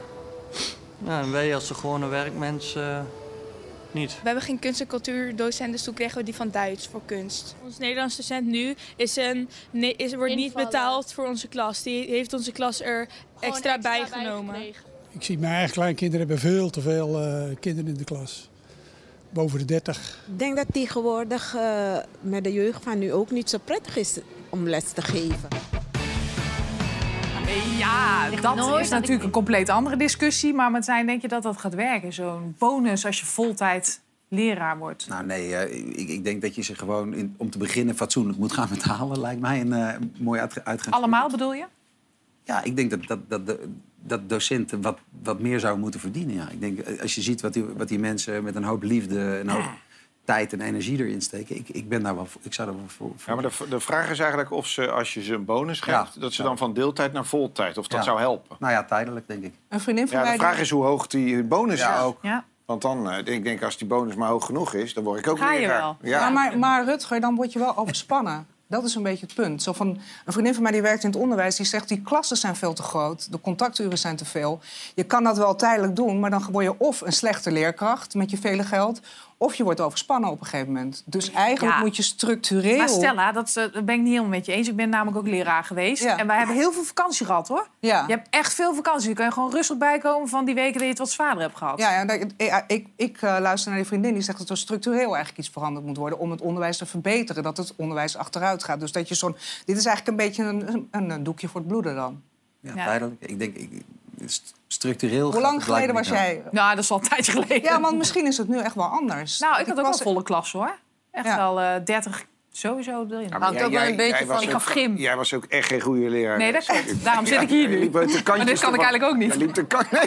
Nou, en wij als de gewone werkmens eh, niet. We hebben geen kunst- en cultuurdocent, dus toen kregen we die van Duits voor kunst. Ons Nederlands docent nu is een, nee, is, wordt niet betaald voor onze klas. Die heeft onze klas er extra, bij genomen. Ik zie mijn eigen kleinkinderen hebben veel te veel eh, kinderen in de klas. Boven de 30. Ik denk dat tegenwoordig eh, met de jeugd van nu ook niet zo prettig is om les te geven. Ja, dat is natuurlijk een compleet andere discussie. Maar met zijn denk je dat dat gaat werken? Zo'n bonus als je voltijd leraar wordt. Nou nee, eh, ik, ik denk dat je ze gewoon in, om te beginnen fatsoenlijk moet gaan [LAUGHS] betalen. Lijkt mij een eh, mooi uitgangspunt. Allemaal bedoel je? Ja, ik denk dat, dat, dat, de- dat docenten wat, wat meer zouden moeten verdienen. Ja. Ik denk, eh, als je ziet wat die, wat die mensen met een hoop liefde, een hoop [CLEARS THROAT] tijd en energie erin steken. Ik, ik, ben daar wel voor, ik zou daar wel voor... voor Ja, maar de, de vraag is eigenlijk of ze, als je ze een bonus geeft... Ja. dat ze dan van deeltijd naar voltijd, of dat Ja. zou helpen. Nou ja, tijdelijk denk ik. Een vriendin van Ja, de vraag is hoe hoog die bonus Ja, is. ook. Ja. Want dan, eh, ik denk, als die bonus maar hoog genoeg is, dan word ik ook Ga je leraar. wel. Ja. Ja, maar, maar Rutger, dan word je wel overspannen. Dat is een beetje het punt. Zo van, een vriendin van mij die werkt in het onderwijs, die zegt... die klassen zijn veel te groot, de contacturen zijn te veel. Je kan dat wel tijdelijk doen, maar dan word je of een slechte leerkracht... met je vele geld, Of je wordt overspannen op een gegeven moment. Dus eigenlijk Ja. moet je structureel... Maar Stella, dat, eh, dat ben ik niet helemaal met je eens. Ik ben namelijk ook leraar geweest. En wij hebben heel veel vakantie gehad, hoor. Ja. Je hebt echt veel vakantie. Je kan je gewoon rustig bijkomen van die weken dat je het wat zwaarder hebt gehad. Ja, ja, dat- ik, ik, ik eh, luister naar die vriendin die zegt dat er structureel eigenlijk iets veranderd moet worden om het onderwijs te verbeteren, dat het onderwijs achteruit gaat. Dus dat je zo'n. Dit is eigenlijk een beetje een, een, een doekje voor het bloeden dan. Ja, tijdelijk. Ik denk, ik, structureel... Hoe lang geleden was jij? Nou, dat is al een tijdje geleden. Ja, want misschien is het nu echt wel anders. Nou, ik had ook wel volle klas, hoor. Echt Ja. wel eh 30 sowieso erin. Ja, maar jij- jij- jij was Ik ook- gaf gym. Jij was ook echt geen goede leraar. Nee, dat klopt. [LAUGHS] Daarom zit ik hier nu. je Maar dit kan ik eigenlijk ook niet. Je liep de kan- [LAUGHS] nee.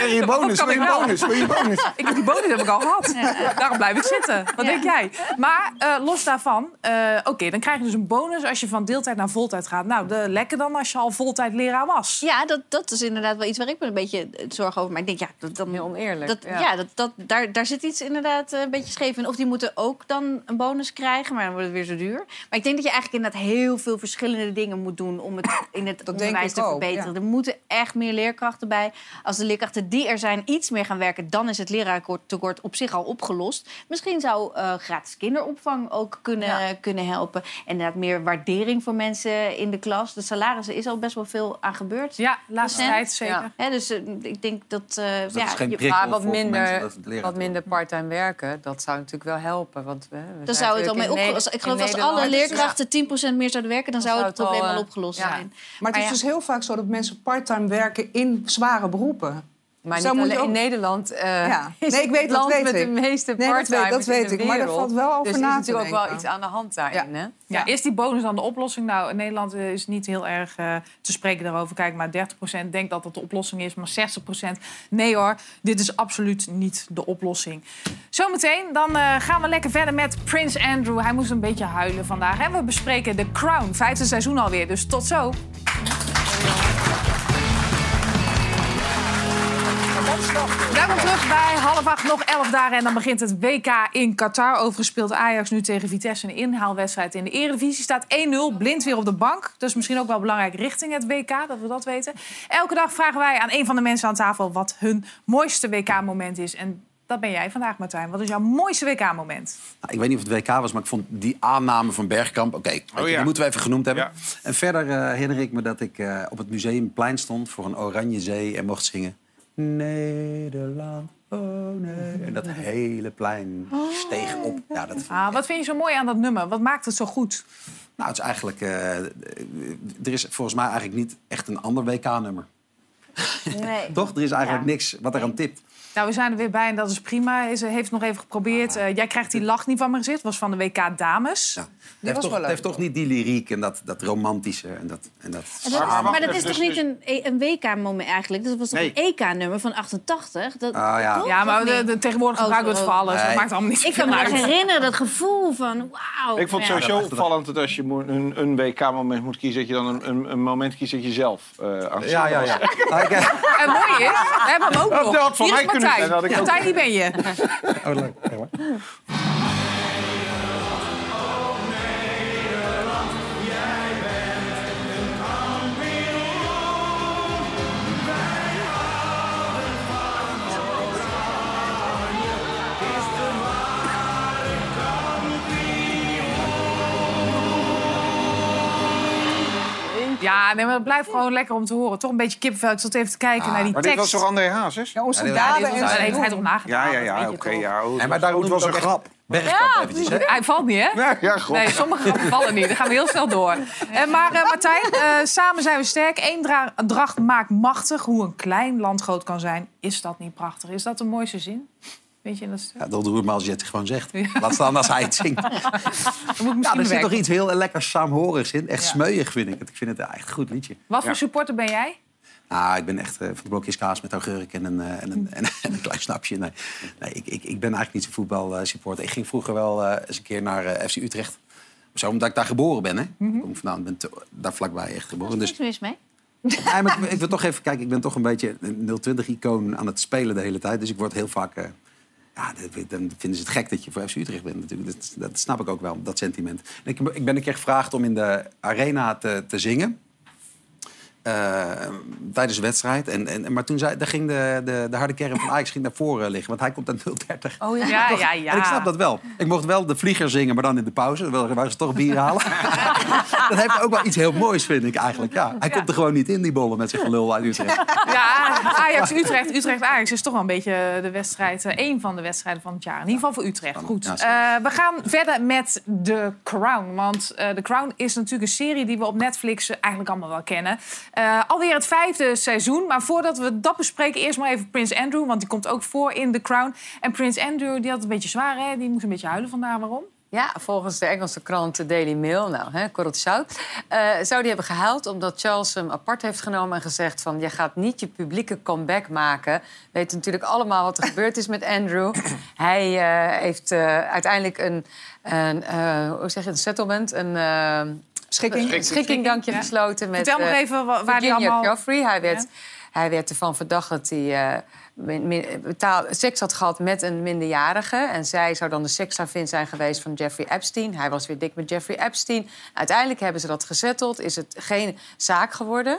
En je Wat bonus, wil je wel? bonus, wil je bonus. [LAUGHS] Ik heb die bonus heb ik al gehad. Daarom blijf ik zitten. Wat denk jij? Maar eh, los daarvan, eh, oké, dan krijg je dus een bonus als je van deeltijd naar voltijd gaat. Nou, de, lekker dan als je al voltijd leraar was. Ja, dat, dat is inderdaad wel iets waar ik me een beetje eh, zorgen over. Maar ik denk, ja, dat, dan, Heel oneerlijk. dat, ja, dat, dat, daar, daar zit iets inderdaad een beetje scheef in. Of die moeten ook dan een bonus krijgen, maar dan wordt het weer zo duur. Maar ik denk dat je eigenlijk inderdaad heel veel verschillende dingen moet doen... om het [COUGHS] in het onderwijs ik te ook, verbeteren. ja. Er moeten echt meer leerkrachten bij. Als de leerkrachten die er zijn iets meer gaan werken... dan is het leraartekort op zich al opgelost. Misschien zou eh, gratis kinderopvang ook kunnen, kunnen helpen. En inderdaad meer waardering voor mensen in de klas. De salarissen is al best wel veel aan gebeurd. Ja, laatste tijd zeker. Ja. Hè, dus eh, ik denk dat... eh, dat ja, is geen je- prikkel Maar wat voor mensen minder, dat wat minder part-time werken, dat zou natuurlijk wel helpen. Want we, zijn zou het al mee opgelost. Ik geloof als alle leerkrachten 10% meer zouden werken, dan, zou het probleem al eh, opgelost zijn. Maar het is dus heel vaak zo dat mensen parttime werken in zware beroepen. Maar niet dan alleen moet je in ook- Nederland eh, Ja. [LAUGHS] is Nee, ik het weet, dat land weet met ik. de meeste Nee, dat weet- dat weet ik, maar er valt wel over dus na er te is natuurlijk ook wel iets aan de hand daarin. Hè? Ja, is die bonus dan de oplossing? Nou, in Nederland eh, is niet heel erg eh, te spreken daarover. Kijk, maar 30% denkt dat dat de oplossing is, maar 60% nee hoor, dit is absoluut niet de oplossing. Zometeen dan eh, gaan we lekker verder met Prins Andrew. Hij moest een beetje huilen vandaag. En we bespreken The Crown, vijfde seizoen alweer. Dus tot zo. Welkom terug bij half acht, nog elf dagen en dan begint het WK in Qatar. Overigens speelt Ajax nu tegen Vitesse een inhaalwedstrijd in de Eredivisie. Staat 1-0, blind weer op de bank. Dus misschien ook wel belangrijk richting het WK, dat we dat weten. Elke dag vragen wij aan een van de mensen aan tafel wat hun mooiste WK-moment is. En dat ben jij vandaag, Martijn. Wat is jouw mooiste WK-moment? Nou, ik weet niet of het WK was, maar ik vond die aanname van Bergkamp... Oké, ja. die moeten we even genoemd hebben. Ja. En verder eh, herinner ik me dat ik eh, op het Museumplein stond... voor een oranje zee en mocht zingen... Nederland, oh nee. En dat hele plein steeg op. Ja, dat, Ah, wat vind je zo mooi aan dat nummer? Wat maakt het zo goed? nou, het is eigenlijk... eh, er is volgens mij eigenlijk niet echt een ander WK-nummer. Nee. [LAUGHS] Toch? Er is eigenlijk Ja. niks wat eraan tipt. Nou, we zijn er weer bij en dat is prima. Is, heeft het nog even geprobeerd. Eh, jij krijgt die lach niet van mijn gezicht. was van de WK Dames. Het heeft, toch, het heeft toch niet die lyriek en dat, dat romantische. En dat, en dat En dat is- Maar- dat is toch dus- niet een, een WK-moment eigenlijk? Dat was toch Nee. een EK-nummer van 88? Dat, Ah, ja. toch? Ja, maar de, tegenwoordig Oh, gebruiken we het voor oh. alles. Dat Nee. maakt allemaal niet Ik kan me nog herinneren dat gevoel van wauw. Ik vond het Ja. sowieso opvallend dat als je een, een WK-moment moet kiezen... dat je dan een, een, een moment kiest dat je zelf eh aan het Ja, ja, was. ja. Eh, En mooi is, we hebben hem ook Dat nog. van mij Martijn. Martijn, die ben je. oh, leuk. Ja. Ja, nee, maar het blijft gewoon lekker om te horen. Toch een beetje kippenvel. Ik zat even te kijken naar die Maar tekst. dit was toch André Hazes? Ja, onze Ja, daden Ja, en zijn daar heeft hij toch nagedacht. Ja, ja, ja, oké. ja, oh, En maar daarom het noem was een grap. Bergkamp eventjes, hè? Hij valt niet, hè? Ja, ja, grap. Nee, sommige grappen vallen niet. Dan gaan we heel snel door. Eh, maar eh, Martijn, eh, samen zijn we sterk. Eendracht maakt machtig. Hoe een klein land groot kan zijn, is dat niet prachtig? Is dat de mooiste zin? Weet je in dat? Ja, dat ontroert me als je het gewoon zegt. Laat staan als hij het zingt. [LAUGHS] Ja, er zit toch iets heel lekker saamhorigs in. Echt smeuig vind ik het. Ik vind het echt een goed liedje. Wat voor supporter ben jij? Nou, ik ben echt eh, van de blokjes kaas met augurk en een, eh, en een, en, [LAUGHS] en een klein snapje. Nee, nee ik, ik, ik ben eigenlijk niet zo'n voetbalsupporter. Ik ging vroeger wel eh, eens een keer naar FC Utrecht. Zo, omdat ik daar geboren ben. Hè. Mhm. Ik kom vandaan, ben te- daar vlakbij echt geboren. Dus, Niks mis mee. Nee, maar ik, ik wil toch even kijken. Ik ben toch een beetje een 020-icoon aan het spelen de hele tijd. Dus ik word heel vaak... ja, dan vinden ze het gek dat je voor FC Utrecht bent natuurlijk. Dat, dat snap ik ook wel, dat sentiment. En ik, ik ben een keer gevraagd om in de arena te, te zingen. Eh, tijdens de wedstrijd. En, en, maar toen zei, daar ging de, de, de harde kern van Ajax ging naar voren liggen. Want hij komt aan 030. Oh ja, [LAUGHS] ja, ja. ja. En ik snap dat wel. Ik mocht wel de vlieger zingen, maar dan in de pauze. Wel waar ze toch bier halen. [LAUGHS] dat heeft ook wel iets heel moois, vind ik eigenlijk. Ja, hij komt er gewoon niet in, die bollen met zijn gelul uit Utrecht. [LAUGHS] Ja, Ajax-Utrecht. Utrecht-Ajax is toch wel een beetje de wedstrijd, eh, één van de wedstrijden van het jaar. In ieder geval voor Utrecht. Goed. Ja, Eh, we gaan verder met The Crown. Want eh The Crown is natuurlijk een serie die we op Netflix eigenlijk allemaal wel kennen. Eh, alweer het vijfde seizoen. Maar voordat we dat bespreken, eerst maar even Prins Andrew. Want die komt ook voor in The Crown. En Prins Andrew, die had een beetje zwaar, hè? Die moest een beetje huilen vandaag. Waarom? Ja, volgens de Engelse krant The Daily Mail, nou, hè, korreltje zout... eh, zou die hebben gehuild omdat Charles hem apart heeft genomen... en gezegd van, je gaat niet je publieke comeback maken. We weten natuurlijk allemaal wat er gebeurd is met Andrew. [CLEARS THROAT] Hij eh, heeft uiteindelijk een, een hoe zeg je, een settlement... Een, Schikking. Schikking, Ja. gesloten met Vertel nog eh, even wa- waar die allemaal- Joffrey. Hij werd, Ja. hij werd ervan verdacht dat hij... eh, betaal- seks had gehad met een minderjarige. En zij zou dan de seksslavin zijn geweest van Jeffrey Epstein. Hij was weer dik met Jeffrey Epstein. Uiteindelijk hebben ze dat gezetteld. Is het geen zaak geworden.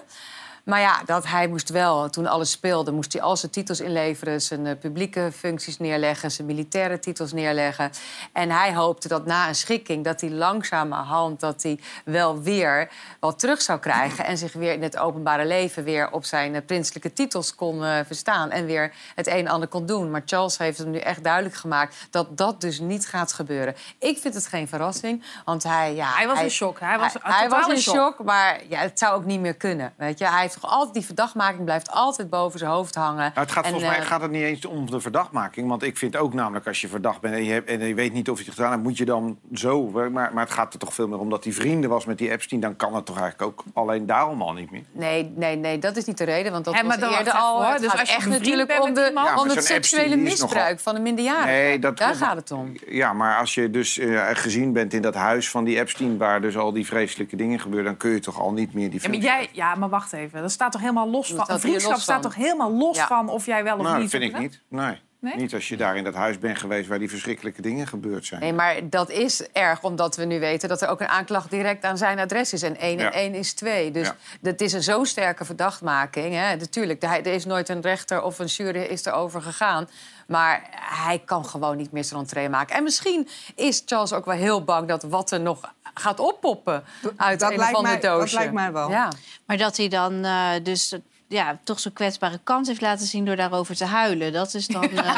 Maar ja, dat hij moest wel, toen alles speelde, moest hij al zijn titels inleveren, zijn eh, publieke functies neerleggen, zijn militaire titels neerleggen. En hij hoopte dat na een schikking, dat hij langzamerhand dat hij wel weer wat terug zou krijgen en zich weer in het openbare leven weer op zijn eh, prinselijke titels kon eh, verstaan en weer het een en ander kon doen. Maar Charles heeft hem nu echt duidelijk gemaakt dat dat dus niet gaat gebeuren. Ik vind het geen verrassing, want hij, ja, Hij was in shock. Hij was hij, was in in shock. shock, maar ja, het zou ook niet meer kunnen. Weet je? Hij toch altijd die verdachtmaking blijft altijd boven zijn hoofd hangen. Nou, het gaat, En, volgens mij eh, gaat het niet eens om de verdachtmaking. Want ik vind ook namelijk, als je verdacht bent en je, hebt, en je weet niet of je het gedaan hebt... moet je dan zo... Maar, maar het gaat er toch veel meer om dat hij vrienden was met die Epstein. Dan kan het toch eigenlijk ook alleen daarom al niet meer. Nee, nee, nee, dat is niet de reden. Want dat Hé, was maar eerder al. hoor. Dus gaat als je echt natuurlijk om, de, Ja, om het seksuele misbruik nogal- van een minderjarige. Nee, dat Daar gaat het om. Ja, maar als je dus eh, gezien bent in dat huis van die Epstein... waar dus al die vreselijke dingen gebeuren... dan kun je toch al niet meer die Ja, maar, functie- jij, ja, maar wacht even. Dat staat toch helemaal los Dat van. Een vriendschap los staat van. toch helemaal los Ja. van of jij wel of Nou, niet. dat vind ik niet. Nee. Nee? Niet als je daar in dat huis bent geweest... waar die verschrikkelijke dingen gebeurd zijn. Nee, maar dat is erg, omdat we nu weten dat er ook een aanklacht direct aan zijn adres is. En 1 Ja. en 1 is 2. Dus Ja. dat is een zo sterke verdachtmaking. Hè. Natuurlijk, er is nooit een rechter of een jury is erover gegaan. Maar hij kan gewoon niet meer zijn entree maken. En misschien is Charles ook wel heel bang dat wat er nog gaat oppoppen uit dat een lijkt ander mij- dat doosje. lijkt mij wel. Ja. Maar dat hij dan eh, dus ja, toch zo'n kwetsbare kant heeft laten zien door daarover te huilen. Dat is dan. [LAUGHS] eh,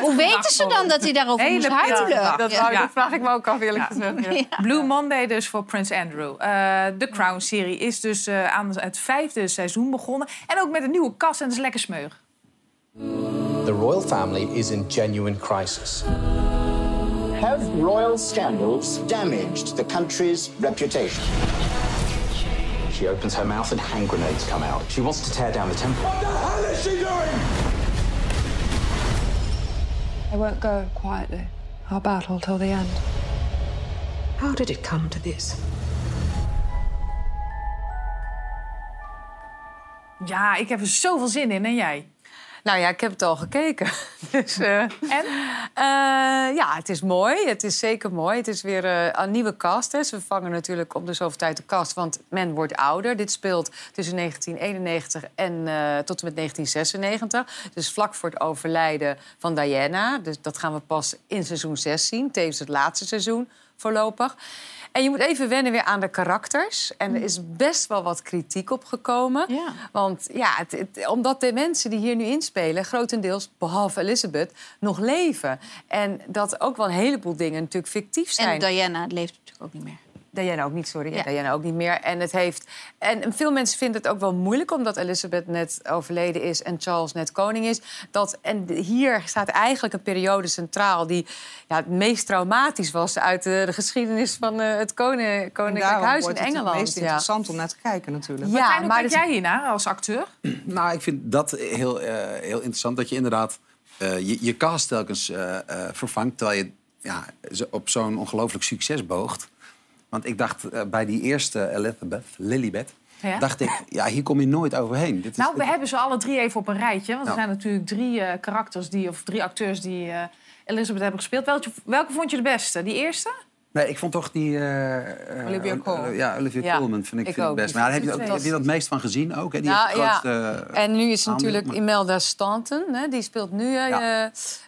Hoe weten ze dan dat hij daarover Hele moest huilen? Dat, Ja. dat vraag ik me ook af, eerlijk gezegd. [LAUGHS] ja. Blue Monday dus voor Prince Andrew. Eh, de Crown-serie is dus eh, aan het vijfde seizoen begonnen. En ook met een nieuwe kast en dat is lekker smeug. The royal family is in genuine crisis. Have royal scandals damaged the country's reputation? She opens her mouth and hand grenades come out. She wants to tear down the temple. What the hell is she doing? I won't go quietly. I'll battle till the end. How did it come to this? Ja, ik heb er zoveel zin in. En jij? Nou ja, ik heb het al gekeken. [LAUGHS] Dus, eh, En? Eh, ja, het is mooi. Het is zeker mooi. Het is weer eh, een nieuwe cast. Hè. Ze vervangen natuurlijk om de zoveel tijd de cast, want men wordt ouder. Dit speelt tussen 1991 en tot en met 1996. Dus vlak voor het overlijden van Diana. Dus dat gaan we pas in seizoen 6 zien. Tevens het laatste seizoen voorlopig. En je moet even wennen weer aan de karakters. En er is best wel wat kritiek op gekomen. Want ja, het, het- omdat de mensen die hier nu inspelen... grotendeels, behalve Elizabeth, nog leven. En dat ook wel een heleboel dingen natuurlijk fictief zijn. En Diana leeft natuurlijk ook niet meer. Diana ook niet, sorry. Ja. Ja. Diana ook niet meer. En, het heeft, en veel mensen vinden het ook wel moeilijk... omdat Elizabeth net overleden is en Charles net koning is. Dat, en hier staat eigenlijk een periode centraal... die ja, het meest traumatisch was uit de, de geschiedenis van eh, het koning, Koninklijk Huis in het Engeland. het meest ja. interessant om naar te kijken natuurlijk. Ja, maar kijk het- jij hiernaar als acteur? [CLEARS THROAT] Nou, ik vind dat heel, eh, heel interessant. Dat je inderdaad eh, je, je cast telkens eh, eh, vervangt... terwijl je ja, op zo'n ongelooflijk succes boogt. Want ik dacht eh, bij die eerste Elizabeth, Lilibet... Ja. dacht ik, ja, hier kom je nooit overheen. Dit is, Nou, we hebben ze alle drie even op een rijtje. Want er Ja. zijn natuurlijk drie eh, karakters die, of drie acteurs die eh, Elizabeth hebben gespeeld. Welke, welke vond je de beste? Die eerste? Nee, ik vond toch die... Olivia Ol- Colman. ja, Olivia Ja, Colman vind ik, ik vind ook. best. Maar daar heb je, ook- heb je dat het meest van gezien ook? Hè? Die Nou, het grootste, eh, En nu is het natuurlijk maar- Imelda Stanton. Hè? Die speelt nu,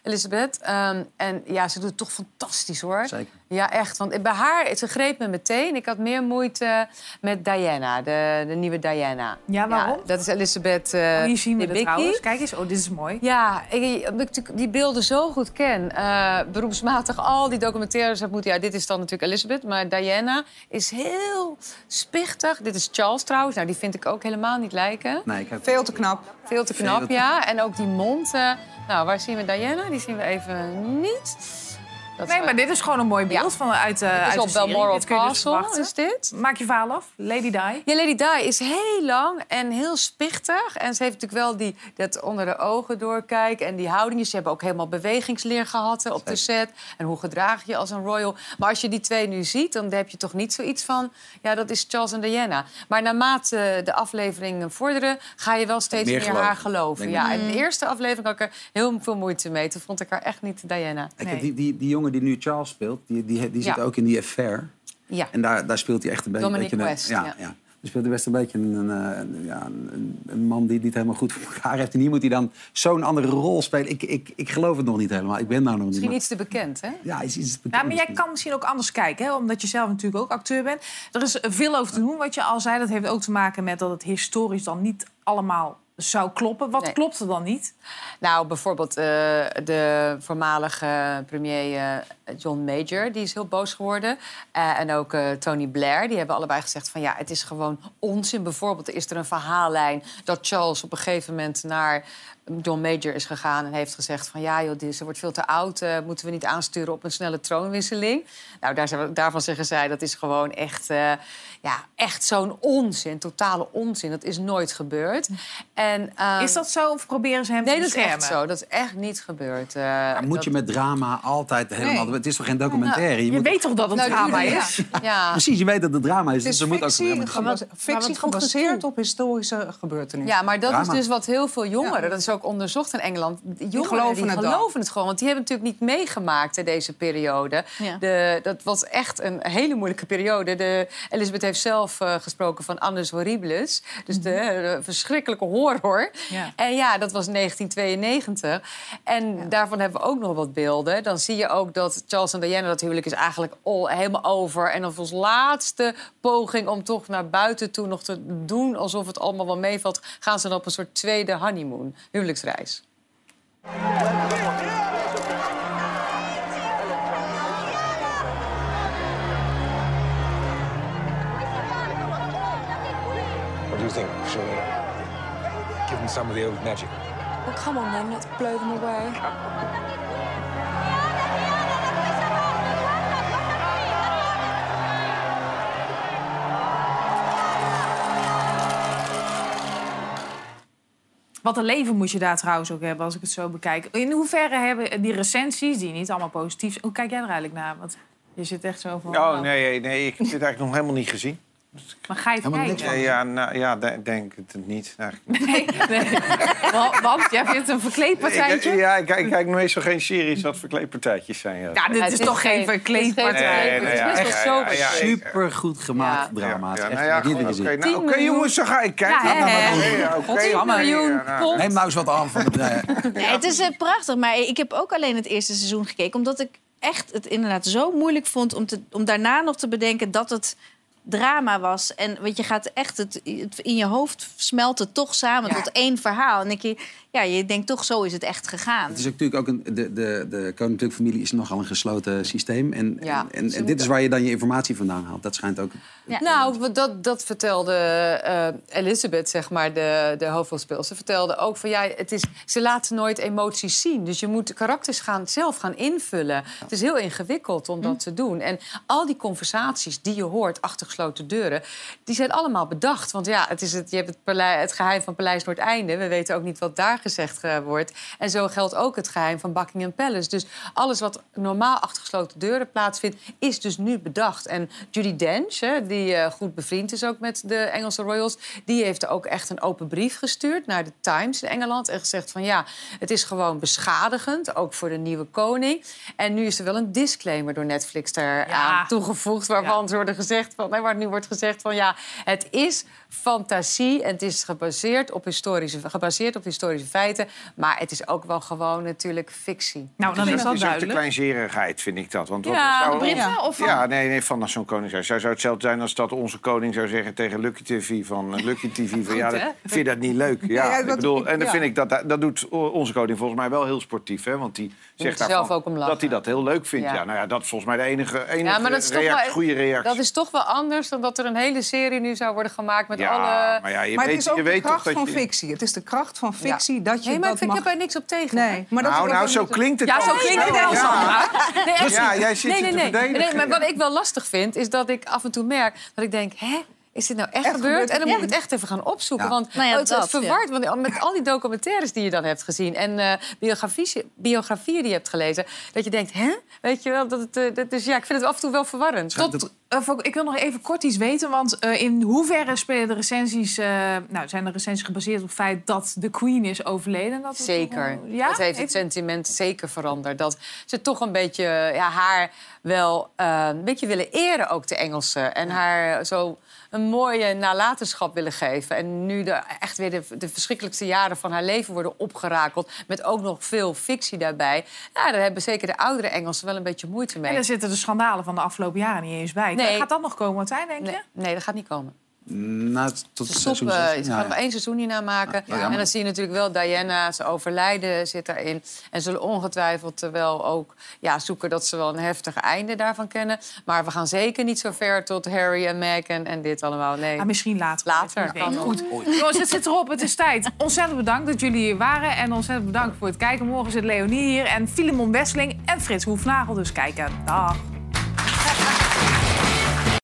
Elisabeth. Ehm, en ja, ze doet het toch fantastisch, hoor. Zeker. Ja, echt. Want bij haar, ze greep me meteen. Ik had meer moeite met Diana, de, de nieuwe Diana. Ja, waarom? dat is Elisabeth uh, Oh, hier zien we het trouwens. Kijk eens, oh, dit is mooi. Ja, ik, omdat ik die beelden zo goed ken. eh, beroepsmatig al die documentaires heb moeten... Ja, dit is dan natuurlijk Elizabeth, maar Diana is heel spichtig. Dit is Charles trouwens. Nou, die vind ik ook helemaal niet lijken. Nee, ik heb... Veel te knap. Veel te knap, Veel te- ja. En ook die mond. eh, nou, waar zien we Diana? Die zien we even niet. Dat Nee, is- maar dit is gewoon een mooi beeld van, uit, uh, uit de. Balmoral Dit dus Castle, is dit? Maak je verhaal af. Lady Di. Ja, Lady Di is heel lang en heel spichtig. En ze heeft natuurlijk wel die, dat onder de ogen doorkijken en die houdingen. Ze hebben ook helemaal bewegingsleer gehad hè, op de set. En hoe gedraag je als een royal. Maar als je die twee nu ziet, dan heb je toch niet zoiets van... ja, dat is Charles en Diana. Maar naarmate de afleveringen vorderen... ga je wel steeds Meer meer, geloven, haar geloven. denk Ja, ik. en de eerste aflevering had ik er heel veel moeite mee. Toen vond ik haar echt niet Diana. Ik Nee. heb die, die, die jongen die nu Charles speelt, die, die, die zit Ja. ook in die affair. Ja. En daar, daar speelt hij echt een beetje... Dominic een- ja, ja. Dan speelt hij best een beetje een, een, ja, man die het niet helemaal goed voor elkaar heeft. En hier moet hij dan zo'n andere rol spelen. Ik, ik, ik geloof het nog niet helemaal. Ik ben daar nog niet. Misschien iets te bekend, hè? Ja, is iets Ja, maar jij kan misschien ook anders kijken, hè? omdat je zelf natuurlijk ook acteur bent. Er is veel over te doen, wat je al zei. Dat heeft ook te maken met dat het historisch dan niet allemaal zou kloppen. Wat Nee. klopt er dan niet? Nou, bijvoorbeeld eh, de voormalige premier eh, John Major, die is heel boos geworden. Eh, en ook eh, Tony Blair, die hebben allebei gezegd van ja, het is gewoon onzin. Bijvoorbeeld is er een verhaallijn dat Charles op een gegeven moment naar John Major is gegaan en heeft gezegd van ja, joh, dit, ze wordt veel te oud, eh, moeten we niet aansturen op een snelle troonwisseling. Nou, daar, zijn we- daarvan zeggen zij dat is gewoon echt, eh, ja, echt zo'n onzin, totale onzin. Dat is nooit gebeurd. En, ehm, Is dat zo of proberen ze hem Nee, te dat is beschermen? echt zo. Dat is echt niet gebeurd. Eh, Ja, moet je met drama altijd helemaal... Nee. Het is toch geen documentaire? Nou, je moet- weet toch dat het Nou, drama is? Ja. Precies, je weet dat het drama is. Het dus is er moet ook fictie, fictie gebaseerd op historische gebeurtenissen. Ja, maar dat Drama. is dus wat heel veel jongeren, dat is ook onderzocht in Engeland, die jongeren geloven die het dan. geloven het gewoon. Want die hebben natuurlijk niet meegemaakt in deze periode. Ja. De, dat was echt een hele moeilijke periode. De, Elisabeth heeft zelf eh, gesproken van Annus Horribilis. Dus de, de verschrikkelijke horror. Ja. En ja, dat was 1992. En daarvan hebben we ook nog wat beelden. Dan zie je ook dat Charles en Diana, dat huwelijk is eigenlijk al helemaal over. En dan als laatste poging om toch naar buiten toe nog te doen... alsof het allemaal wel meevalt, gaan ze dan op een soort tweede honeymoon, huwelijksreis. What do you think? Should we give them some of the old magic? Well, come on then, let's blow them away. Wat een leven moet je daar trouwens ook hebben, als ik het zo bekijk. In hoeverre hebben die recensies, die niet allemaal positief zijn... Hoe kijk jij er eigenlijk naar? Want je zit echt zo van... Oh, nee, nee, ik heb het eigenlijk nog helemaal niet gezien. Maar ga je het kijken? Nee, ja, nou, ja, de- denk het niet. eigenlijk. Nee, nee. [LAUGHS] Want, want jij vindt het een verkleedpartijtje? Ja, ik kijk, ik kijk meestal geen series wat verkleedpartijtjes zijn. Ja, Ja, dit is is toch geen verkleedpartij? Nee, Het is wel ja, sober. ja, ik- Super goed gemaakt drama. Nou oké. Nou, Oké, 10 miljoen. jongens, dan ga ik kijken. Ja, hè, hè. Oké, ja, oké. 10 Ja, nou, miljoen ja, nou, pond. Neem nou eens wat aan van de... [LAUGHS] Nee, het is eh, prachtig, maar ik heb ook alleen het eerste seizoen gekeken... omdat ik echt het inderdaad zo moeilijk vond om, te, om daarna nog te bedenken dat het drama was. En weet je gaat echt het, het- in je hoofd smelt het toch samen Ja. tot één verhaal. En denk je, ja, je denkt toch zo is het echt gegaan. Het is natuurlijk ook een, de, de, de koninklijke familie is nogal een gesloten systeem. En, Ja, en, en, dit is waar je dan je informatie vandaan haalt. Dat schijnt ook... Ja. Nou, dat, dat vertelde eh, Elizabeth, zeg maar, de, de. Ze vertelde ook van, ja, het is, ze laten nooit emoties zien. Dus je moet de karakters gaan, zelf gaan invullen. Het is heel ingewikkeld om dat te doen. En al die conversaties die je hoort achter gesloten deuren. Die zijn allemaal bedacht. Want ja, het, is het, je hebt het, palei- het geheim van Paleis Noordeinde. We weten ook niet wat daar gezegd eh, wordt. En zo geldt ook het geheim van Buckingham Palace. Dus alles wat normaal achter gesloten deuren plaatsvindt, is dus nu bedacht. En Judy Dench, hè, die eh, goed bevriend is ook met de Engelse royals, die heeft ook echt een open brief gestuurd naar de Times in Engeland. En gezegd van ja, het is gewoon beschadigend, ook voor de nieuwe koning. En nu is er wel een disclaimer door Netflix daar aan toegevoegd, waarvan ze worden gezegd van, nee, waar nu wordt gezegd van ja, het is fantasie en het is gebaseerd op historische, gebaseerd op historische feiten, maar het is ook wel gewoon natuurlijk fictie. Nou, dan is dat het is ook de duidelijk. kleinzerigheid, vind ik dat. Want wat Ja, zou- de Britten of van- Ja, nee, nee, van zo'n koningshuis. Zou zou hetzelfde zijn als dat onze koning zou zeggen tegen Lucky TV van eh, Lucky TV van ja, hè? dat, vind je dat niet leuk? Ja, Ja, ik dat- bedoel, en dan ja. vind ik dat dat doet onze koning volgens mij wel heel sportief, hè? Want die zegt zelf daarvan ook om lachen. dat hij dat heel leuk vindt. Ja. Ja. nou ja, dat is volgens mij de enige, enige Ja, maar dat is toch reactie, wel, goede reactie. Dat is toch wel anders dan dat er een hele serie nu zou worden gemaakt met Ja, alle. maar ja, je maar het weet- is ook je de weet kracht van je- fictie. Het is de kracht van fictie dat je Nee, maar dat ik, mag... ik heb er niks op tegen. Nee, maar dat Nou, nou, wel zo met- klinkt het Ja, zo klinkt het wel, Ja. Sandra. Nee, Ja, jij zit nee, nee, te nee. verdedigen, nee. Maar ja. wat ik wel lastig vind, is dat ik af en toe merk dat ik denk... hè, is dit nou echt, Echt gebeurd? gebeurd? En dan Ja. moet ik het echt even gaan opzoeken. Ja. Want Nou ja, het, het dat, ja. verward. Want met al die documentaires die je dan hebt gezien... en eh biografie, biografieën die je hebt gelezen... dat je denkt, hè? Weet je wel? Dat het, eh, dat, dus ja, ik vind het af en toe wel verwarrend. Tot, eh, ik wil nog even kort iets weten, want eh, in hoeverre spelen de recensies... eh, nou, zijn de recensies gebaseerd op het feit dat de queen is overleden? Dat het Zeker. wel- ja? Dat heeft het sentiment zeker veranderd. Dat ze toch een beetje ja, haar wel eh, een beetje willen eren, ook de Engelsen. En haar zo een mooie nalatenschap willen geven. En nu de, echt weer de, de verschrikkelijkste jaren van haar leven worden opgerakeld... met ook nog veel fictie daarbij. Ja, daar hebben zeker de oudere Engelsen wel een beetje moeite mee. En er zitten de schandalen van de afgelopen jaren niet eens bij. Nee. Gaat dat nog komen, Martijn, denk je? Nee, nee, dat gaat niet komen. Na, tot Ze het stoppen, seizoen zes. ze Ja, gaan ja. nog één seizoen hierna maken. Ja, jammer. en dan zie je natuurlijk wel Diana, ze overlijden zit daarin. En zullen ongetwijfeld wel ook ja, zoeken dat ze wel een heftig einde daarvan kennen. Maar we gaan zeker niet zo ver tot Harry en Meghan en dit allemaal. Nee. Ah, misschien later. Later. Kan goed. Jongens, het zit erop. Het is tijd. Ontzettend bedankt dat jullie hier waren. En ontzettend bedankt voor het kijken. Morgen zit Leonie hier. En Filemon Wesseling en Frits Hoefnagel. Dus kijken. Dag.